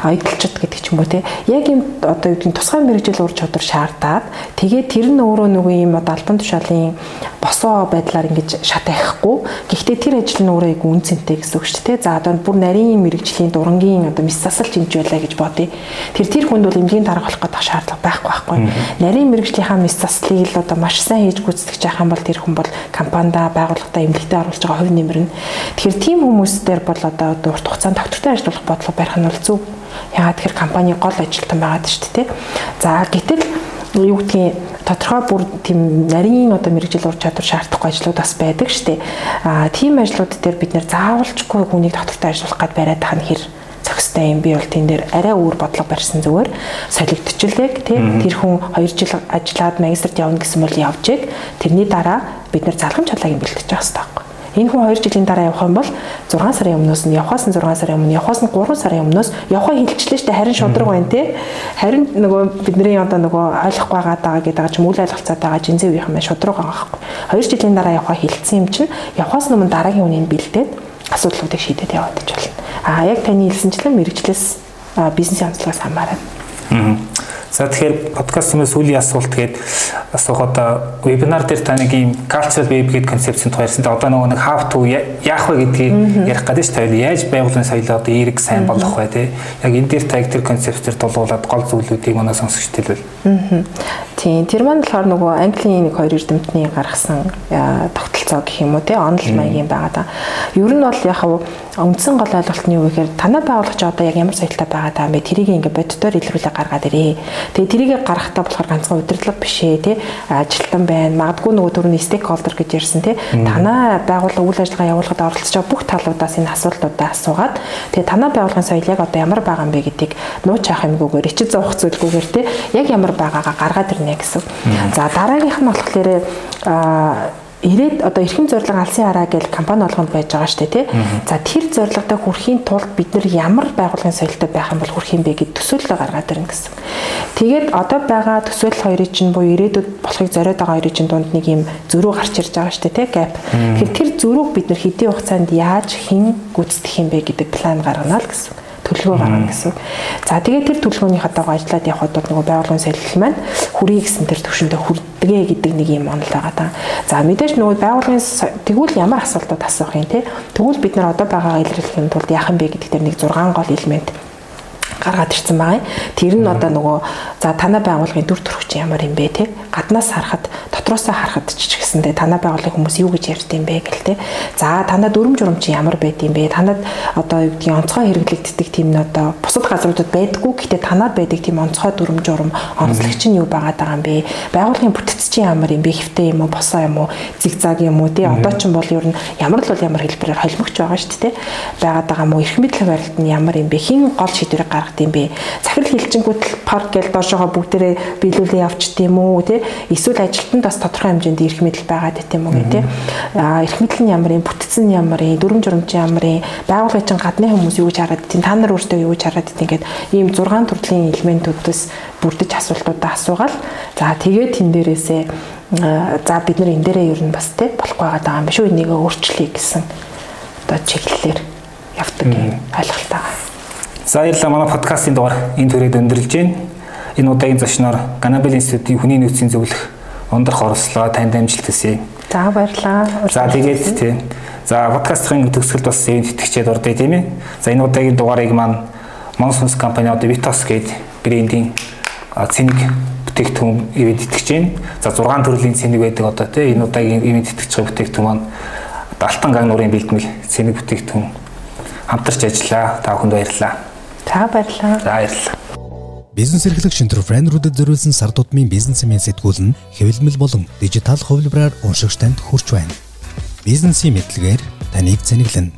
Speaker 2: эдэлчд ч юм уу те. Яг юм одоо юу гэдгийг тусгай мэрэгжил ур чадвар шаардаад тэгээд тэр нь өөрөө нөгөө юм одоо альбан тушаалын босоо байдлаар ингэж шат ахихгүй гэхдээ тэр ажил нь өөрөө айгүй үнцэнтэй гэсэн үг шүү дээ те. За одоо бүр нарийн мэрэгжлийн дурангийн одоо мис засалч юмж байлаа гэж бодъё. Тэр тэр хүнд бол эмнэлгийн дарга болох гэдэг шаардлага байхгүй байхгүй нарийн мэрэгжлийнхаа мис заслыг л одоо маш сайн хийж гүйцэтгэж явах юм бол тэр хүн бол компанида байгууллагатай эмнэлэгтээ оруулж байгаа хувь нэмэр нь. Тэгэхээр тийм хүмүүстээр бол одоо урт хугацаанд доктортой ажиллах бодлого барих нь бол зөв. Ягаад тэгэхээр компани гол ажилтан байгаад шүү дээ за гэтэл юу гэдгийг тодорхой бүр тийм нарийн одоо мэрэгжил ур чадвар шаардахгүй ажлууд бас байдаг шүү дээ. А тийм ажлууд дээр бид нэр заавалчгүй хүнийг доктортой ажиллах гад бариад тах нь хэр зохистой юм би бол тэн дээр арай өөр бодлого барьсан зүгээр. Солигдчихлээ тий. Тэр хүн 2 жил ажиллаад магистрт явна гэсэн бол явж ийг. Тэрний дараа бид нэр залхамж чалааг нь бэлтгэж байгаа хэрэгтэй байхгүй Энэ хүн 2 жилийн дараа явах юм бол 6 сарын өмнөөс нь явхаас нь 6 сарын өмнө явхаас нь 3 сарын өмнөөс явхаа хилчлээ штэ харин шудраг байна те. Харин нөгөө бидний одоо нөгөө ойлгохгүй байгаа гэдэг байгаа ч юм үл ойлголцоод байгаа жинзээ үеийнхэн маань шудраг байгаа байхгүй. 2 жилийн дараа явхаа хилцсэн юм чинь явхаас өмнө дараагийн үнийг бэлдээд асуудлуудыг шийдээд яваад гэж болно. А яг таны хэлсэнчлэн мэрэгчлээс бизнесийн онцлогоос хамаарна.
Speaker 1: Аа. За тэгэхээр подкаст юмс сүүлийн асуулт гээд асуух одоо вебинар дээр та нэг юм cultural web гэдэг концепцийн тухай ярьсан. Одоо нөгөө нэг how to яах вэ гэдгийг ярих гэдэг чинь тойл яаж байгууллагын соёлоо одоо эерэг сайн болгох вэ те. Яг энэ дээр таг тэр концепт төр дулуулад гол зүйлүүдийг манай сонсогчд хэлвэл.
Speaker 2: Тийм, тэр маань болохоор нөгөө Английн нэг хоёр эрдэмтний гаргасан тогтолцоо гэх юм уу тий онл маягийн байгаа да. Ер нь бол яг үндсэн гол ойлголт нь юу гэхээр танай байгуулагч одоо яг ямар соёлтой байгаа даа бэ? Тэрийг ингээ боддоор илрүүлээ гаргаад ирээ. Тэгээ тэрийг гаргахтаа болохоор ганцхан удирдлага биш ээ тий ажилтан байна. Магадгүй нөгөө төрний стейкхолдер гэж ярьсан тий. Танай байгууллага үйл ажиллагаа явуулахад оролцож байгаа бүх талуудаас энэ асуултуудаа асуугаад тэгээ танай байгууллагын соёл яг одоо ямар байгаа юм бэ гэдгийг нууч авах юмгүйгээр ичид зовх зүйлгүйгээр тий яг ямар байгаагаа гаргаад ирнэ гэсэн. За дараагийнх нь болохоор аа ирээд одоо эрхэм зорилго алсын хараа гэж компани болгонд байж байгаа шүү дээ тий. За тэр зорилготой хүрэхийн тулд бид нар ямар байгууллагын соёлтой байх юм бол хүрэх юм бэ гэд төсөөлөл гаргаад ирнэ гэсэн. Тэгээд одоо байгаа төсөөлөл хоёрын чинь буюу ирээдүйд болохыг зориод байгаа хоёрын чинь дунд нэг юм зөрүү гарч ирж байгаа шүү дээ тий. Gap. Тэгэхээр тэр зөрүүг бид нар хэдийн хугацаанд яаж хэн гүйцэтгэх юм бэ гэдэг план гаргана л гэсэн төлөвлөгөө гаргана гэсэн. За тэгээд тэр төлөвлөгөөний хатаагаа ажиллаад явхад бол нөгөө байгууллагын солилт маань хүрээ гэсэн тэр төвшөндөө хүрдэгэ гэдэг нэг юм онол байгаа даа. За мэдээж нөгөө байгууллагын тэгвэл ямар асуултууд асуух юм те. Тэгвэл бид нар одоо байгаагаа илэрхийлэхийн тулд яах юм бэ гэдэг дээр нэг 6 гол элемент гаргаад ирсэн байгаа. Тэр нь одоо нөгөө за танай байгууллагын дүр төрх чинь ямар юм бэ те? Гаднаас харахад дотроосоо харахад ч гэсэндээ танай байгууллагын хүмүүс юу гэж ярьд юм бэ гэл те? За танай дүрм журм чинь ямар байд юм бэ? Танад одоо юу гэдгийг онцгой хэрэглэгддэг тийм нь одоо бусад газруудад байдгүй гэхдээ танад байдаг тийм онцгой дүрм журм онцлогч нь юу байгаад байгаа юм бэ? Байгууллагын бүтц чинь ямар юм бэ? Хэвтэй юм уу босоо юм уу зигзаг юм уу те? Одоо ч бол ер нь ямар л бол ямар хэлбэрээр холимогч байгаа шүү дээ байгаад байгаа юм уу эрх мэдэл барилт нь ямар юм бэ? Хин гол шийдвэрийг гаргах гаргад юм бэ? Захирал хилчингүүд парк гэл доошогоо бүгдээрээ биелүүлээ явчихд юм уу тий? Эсвэл ажилтнанд бас тодорхой хэмжээнд эрх мэдэл байгаад байт юм уу тий? Аа эрх мэдэл нь ямар юм, бүтцэн ямар юм, дүрм журамч ямар юм, байгууллагын гадны хүмүүс юу гэж хараад тийм та нар өөртөө юу гэж хараад тийм ингээд ийм 6 төрлийн элементүүдээс бүрдэж асуултуудаа асуугаал. За тэгээд тэн дээрээсээ за бид нар энэ дээрээ ер нь бас тий болохгүй байгаа юм биш үү? Энийг өөрчлөе гэсэн одоо чиглэлээр явдаг ойлголт байгаа.
Speaker 1: За баярлалаа манай подкастын дугаар энэ төрөйд өндөрлж байна. Энэ удаагийн зочноор Ганабел институтын хүний нөөцийн зөвлөх ундрах оролцлоо танд амжилт хүсье.
Speaker 2: За баярлалаа.
Speaker 1: За тэгээд тийм. За подкастын төгсгөлд бас ивент итгэжээд урдээ тийм ээ. За энэ удаагийн дугаарыг маань Monsoons компани одоо Vitos гээд брендийн цэник бүтээгдэхүүн ивент итгэж байна. За 6 төрлийн цэник байдаг одоо тийм энэ удаагийн ивент итгэж байгаа бүтээгдэхүүн маань Алтан гаг нурын бэлтгэл цэник бүтээгдэхүүн хамтарч ажиллаа. Та бүхэнд баярлалаа.
Speaker 2: За баярлалаа.
Speaker 1: За баярлалаа.
Speaker 3: Бизнес эрхлэг шинтерпренерүүдэд зориулсан сар тутмын бизнесмен сэтгүүл нь хэвлэмэл болон дижитал хувилбараар уншигч танд хүрч байна. Бизнесийн мэдлэгээр таныг зэниглэнэ